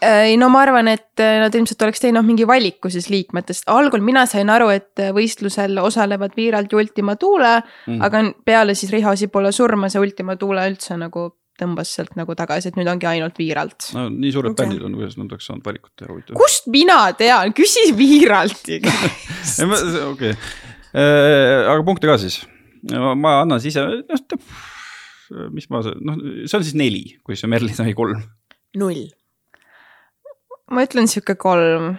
Ei no ma arvan, et äh, nad ilmselt oleks teinud mingi valiku siis liikmetest, algul mina sain aru, et äh, võistlusel osalevad Viiralt ja Ultima Thule mm., aga peale siis Riho Sibula surma see Ultima Thule üldse nagu tõmbas sealt nagu tagasi, et nüüd ongi ainult Viiralt. no nii suured okay. bändid on, kuidas nad oleks saanud valikut teha, huvitav. kust mina tean, küsi Viiralti (laughs) käest. okei, aga punkte ka siis. ma annan siis ise, noh, mis ma, noh, see on siis neli, kui see Merlin sai kolm. null. Ma ütlen sihuke kolm.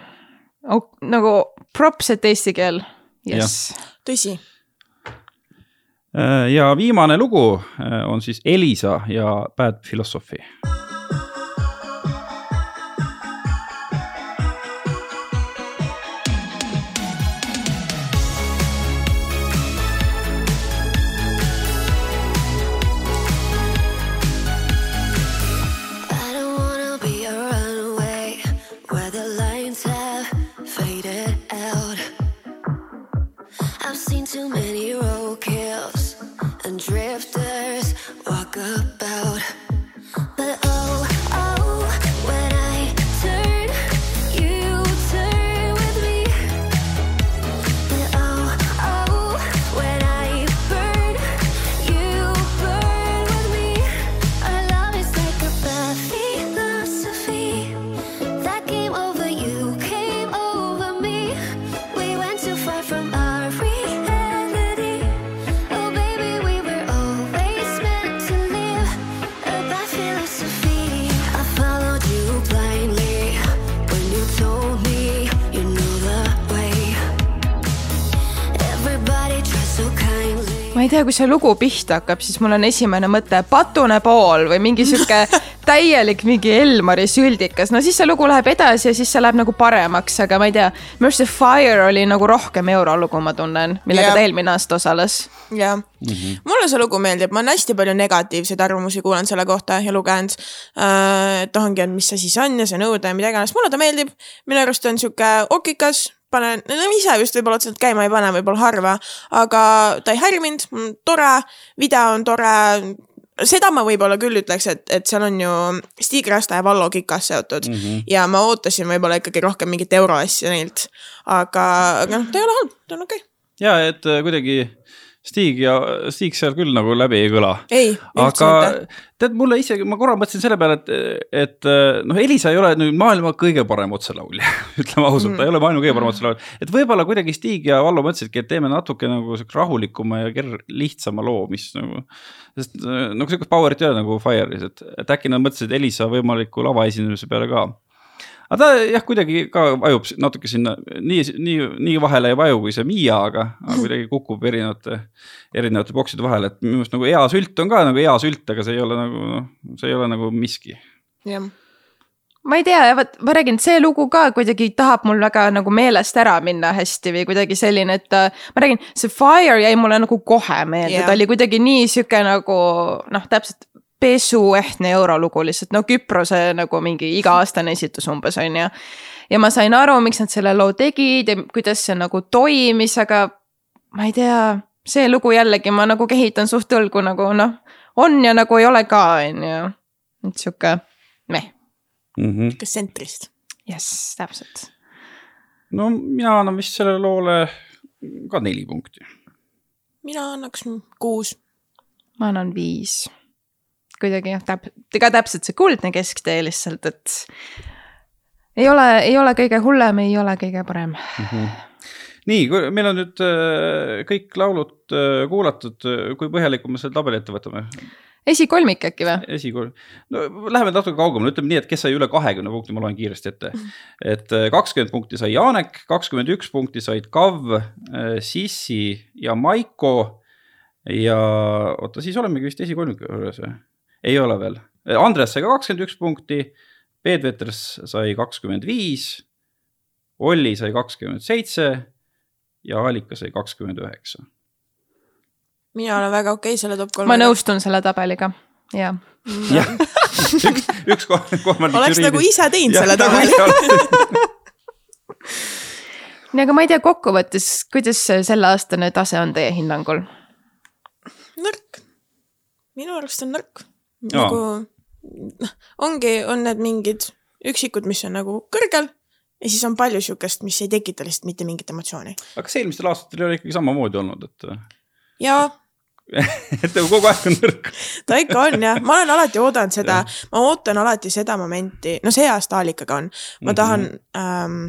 nagu props, et eesti keel. jess. tõsi, ja viimane lugu äh, on siis Elisa ja Bad Philosophy. tea, kui see lugu pihta hakkab, siis mul on esimene mõte patune pool või mingi sihuke (laughs) täielik mingi Elmari süldikas, no siis see lugu läheb edasi ja siis see läheb nagu paremaks, aga ma ei tea. see Fire oli nagu rohkem eurolugu, ma tunnen, millega Jah. ta eelmine aasta osales. jah, mulle see lugu meeldib, ma olen hästi palju negatiivseid arvamusi kuulanud selle kohta ja lugenud äh,. et ongi, et mis see siis on ja see nõude ja mida iganes, mulle ta meeldib. minu arust on sihuke okikas, panen, no ise just võib-olla otseselt käima ei pane, võib-olla harva, aga ta ei harjunud, tore, video on tore seda ma võib-olla küll ütleks, et, et seal on ju Stig Rasta ja Vallo Kikas seotud mm -hmm. ja ma ootasin võib-olla ikkagi rohkem mingit euroasja neilt. aga, aga noh, ta ei ole halb, ta on okei okay.. ja et äh, kuidagi Stig ja Stig seal küll nagu läbi ei kõla. aga tead, mulle isegi, ma korra mõtlesin selle peale, et, et noh, Elisa ei ole nüüd maailma kõige parem otselaulja, (laughs) ütleme ausalt mm., ta ei ole maailma kõige parem otselaulja. et võib-olla kuidagi Stig ja Vallo mõtlesidki, et teeme natuke nagu siukse rahulikuma ja ker-, lihtsama loo, mis nagu. sest nagu siukest power'it ei ole nagu Fire'is, et, et äkki nad mõtlesid Elisa võimaliku lavaesinemise peale ka aga ta jah, kuidagi ka vajub natuke sinna nii, nii, nii vahele ei vaju kui see Miia, aga, aga kuidagi kukub erinevate, erinevate bokside vahele, et minu arust nagu hea sült on ka nagu hea sült, aga see ei ole nagu noh, see ei ole nagu miski. jah, ma ei tea, vot ma räägin, see lugu ka kuidagi tahab mul väga nagu meelest ära minna hästi või kuidagi selline, et ma räägin, see Fire jäi mulle nagu kohe meelde yeah., ta oli kuidagi nii sihuke nagu noh, täpselt pesuehtne eurolugu lihtsalt, no Küprose nagu mingi iga-aastane esitus umbes on ju. ja ma sain aru, miks nad selle loo tegid ja kuidas see nagu toimis, aga ma ei tea, see lugu jällegi ma nagu kehitan suht õlgu nagu noh, on ja nagu ei ole ka, on ju. et sihuke meh Mm -hmm. kas tsentrist? jess, täpselt. no mina annan vist sellele loole ka neli punkti. mina annaks kuus. ma annan viis. Kuidagi jah, täp-, ka täpselt see kuldne kesktee lihtsalt, et ei ole, ei ole kõige hullem, ei ole kõige parem. nii, meil on nüüd äh, kõik laulud äh, kuulatud, kui põhjalikult me selle tabeli ette võtame? esikolmik äkki või? esikool, no läheme natuke kaugemale, ütleme nii, et kes sai üle kahekümne punkti, ma loen kiiresti ette. et äh, kakskümmend punkti sai Janek, kakskümmend üks punkti said Kav, Sissi ja Maiko. ja oota, siis olemegi vist esikolmiku juures või? Ei ole veel, Andres sai ka kakskümmend üks punkti, Peet Veters sai kakskümmend viis, Olli sai kakskümmend seitse ja Alika sai kakskümmend üheksa. mina olen väga okei okay selle top kolme. ma nõustun selle tabeliga, jah. jah, üks, üks kolmandik. Oleks nagu ise teinud selle tabeli. (laughs) nii, aga ma ei tea, kokkuvõttes, kuidas selleaastane tase on teie hinnangul? nõrk. minu arust on nõrk. Jaa. nagu noh, ongi, on need mingid üksikud, mis on nagu kõrgel ja siis on palju siukest, mis ei tekita lihtsalt mitte mingit emotsiooni. aga kas eelmistel aastatel ei ole ikkagi samamoodi olnud, et, ja (laughs) et nagu kogu aeg on nõrk? ta ikka on jah, ma olen alati oodanud seda, ma ootan alati seda momenti, no see aasta Aalikaga on, ma tahan ähm,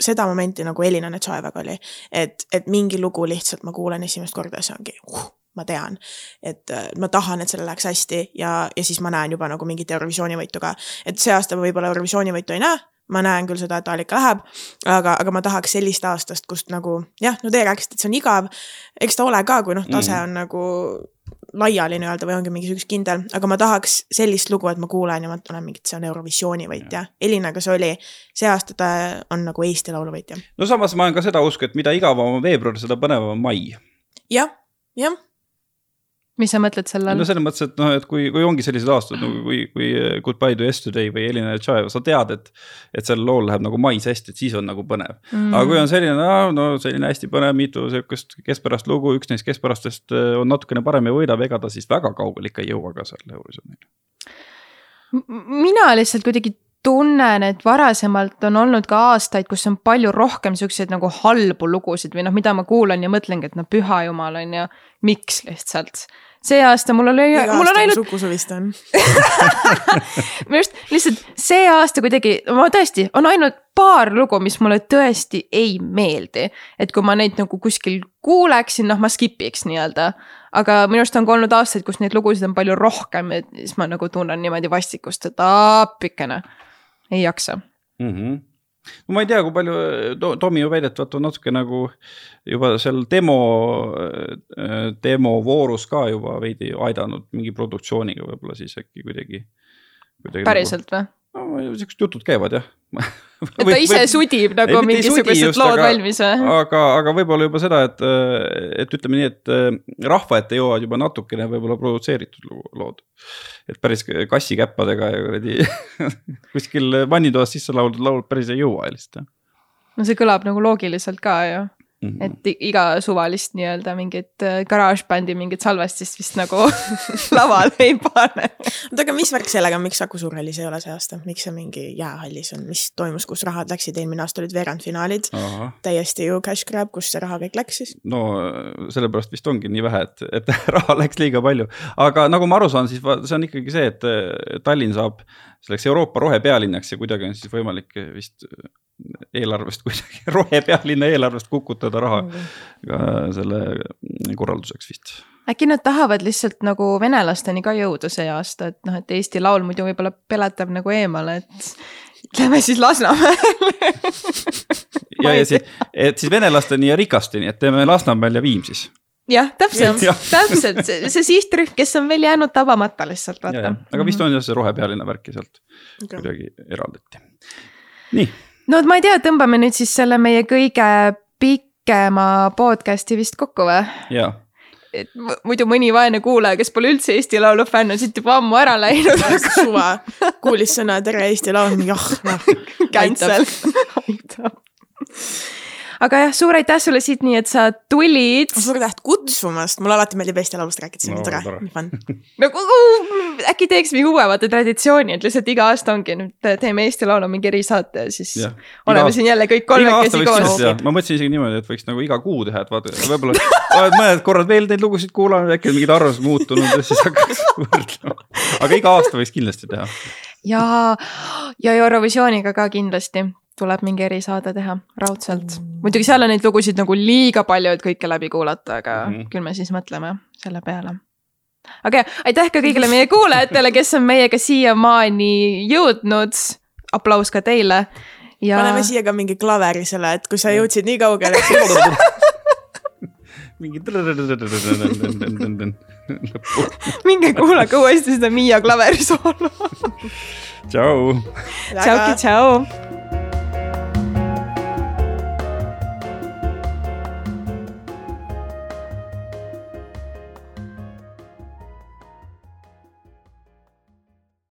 seda momenti nagu Elina Netšaevaga oli, et, et mingi lugu lihtsalt ma kuulen esimest korda ja see ongi uh,, ma tean, et äh, ma tahan, et sellel läheks hästi ja, ja siis ma näen juba nagu mingit Eurovisiooni võitu ka, et see aasta ma võib-olla Eurovisiooni võitu ei näe ma näen küll seda, et Aalika läheb, aga, aga ma tahaks sellist aastast, kust nagu jah, no teie rääkisite, et see on igav. eks ta ole ka, kui noh, tase Mm. on nagu laiali nii-öelda või ongi mingi üks kindel, aga ma tahaks sellist lugu, et ma kuulen ja ma tunnen mingit, see on Eurovisiooni võitja. Elinaga see oli, see aasta ta on nagu Eesti Laulu võitja. no samas ma olen ka seda usku, et mida igavam on veebruar, seda põnevam on mai. jah, jah, mis sa mõtled selle all no? selles mõttes, et noh, et kui, kui ongi sellised aastad nagu kui, kui Goodbye to yesterday või Elina Tšaeva, sa tead, et, et sellel lool läheb nagu mais hästi, et siis on nagu põnev mm.. aga kui on selline, no selline hästi põnev, mitu sihukest keskpärast lugu, üks neist keskpärastest äh, on natukene parem ja võidab, ega ta siis väga kaugele ikka ei jõua ka seal Eurovisioonil. mina lihtsalt kuidagi tunnen, et varasemalt on olnud ka aastaid, kus on palju rohkem siukseid nagu halbu lugusid või noh, mida ma kuulan ja mõtlengi, et no püha jumal on ju, miks lihtsalt. see aasta mul oli, mul on ainult, sugu vist on. (laughs) minu arust lihtsalt see aasta kuidagi, ma tõesti, on ainult paar lugu, mis mulle tõesti ei meeldi. et kui ma neid nagu kuskil kuuleksin, noh, ma skip iks nii-öelda. aga minu arust on ka olnud aastaid, kus neid lugusid on palju rohkem ja siis ma nagu tunnen niimoodi vastikust, et appikene, ei jaksa. Mm -hmm. no ma ei tea, kui palju to, Tomi ju väidetavalt on natuke nagu juba seal demo, demovoorus ka juba veidi aidanud mingi produktsiooniga võib-olla siis äkki kuidagi, kuidagi. päriselt või? No siuksed jutud käivad jah. (laughs) et ta ise sudib nagu mingisugused lood valmis või? aga, aga võib-olla juba seda, et, et ütleme nii, et äh, rahva ette jõuavad juba natukene võib-olla produtseeritud lood. et päris kassikäppadega ja kuradi (laughs) kuskil vannitoas sisse lauldud laulud päris ei jõua lihtsalt. no see kõlab nagu loogiliselt ka ju. Mhm. et i- iga suvalist nii-öelda mingit äh, garaažbändi mingit salvestist vist nagu (laughs) lavale ei pane. oota, aga mis värk sellega, miks Saku Suurhallis ei ole see aasta, miks see mingi jäähallis on, mis toimus, kus rahad läksid, eelmine aasta olid veerandfinaalid. täiesti ju cash grab, kus see raha kõik läks siis? no sellepärast vist ongi nii vähe, et, et (laughs) raha läks liiga palju, aga nagu ma aru saan, siis see on ikkagi see, et äh, Tallinn saab selleks Euroopa rohepealinnaks ja kuidagi on siis võimalik vist eelarvest (laughs) kuidagi, rohepealinna eelarvest kukutada raha ka selle korralduseks vist. äkki nad tahavad lihtsalt nagu venelasteni ka jõuda see aasta, et noh, et Eesti Laul muidu võib-olla peletab nagu eemale, et lähme siis Lasnamäele. ja, ja siis, et siis venelasteni ja rikasteni, et teeme Lasnamäel ja Viimsis. jah, täpselt Jah., täpselt, see, see sihtrühm, kes on veel jäänud tabamata lihtsalt, vaata. aga vist on jah see rohepealinna värk ja sealt Okei. kuidagi eraldati. nii, no ma ei tea, tõmbame nüüd siis selle meie kõige pikema podcast'i vist kokku või? ja et mu- muidu mõni vaene kuulaja, kes pole üldse Eesti Laulu fänn, on siit juba ammu ära läinud, suva, kuulis sõna Tere Eesti Laul, mingi ah, noh. cancel. aitab. Aga jah, suur aitäh sulle, Sydney, et sa tulid. suur täht kutsumast, mulle alati meeldib Eesti Laulust rääkida, see on No, nii tore nii fun. nagu uh, äkki teeks mingi uue vaata traditsiooni, et lihtsalt iga aasta ongi nüüd teeme Eesti Laulu mingi erisaate ja siis jah. oleme siin jälle kõik kolmekesi koos. ma mõtlesin isegi niimoodi, et võiks nagu iga kuu teha, et vaata, võib-olla (laughs) oled mõned korrad veel neid lugusid kuulanud, äkki on mingid arvamused muutunud ja siis hakkaks (laughs) võrdlema. aga iga aasta võiks kindlasti teha. ja, ja Eurovisiooniga ka kindlasti tuleb mingi erisaade teha raudselt. muidugi seal on neid lugusid nagu liiga palju, et kõike läbi kuulata, aga mm. -hmm. küll me siis mõtleme selle peale. aga jah, aitäh ka kõigile meie kuulajatele, kes on meiega siiamaani jõudnud. aplaus ka teile. ja paneme siia ka mingi klaveri selle, et kui sa jõudsid nii kaugele, (laughs) mingi. minge kuulake uuesti seda Miia klaverisoolo. tšau. tšau, tšau.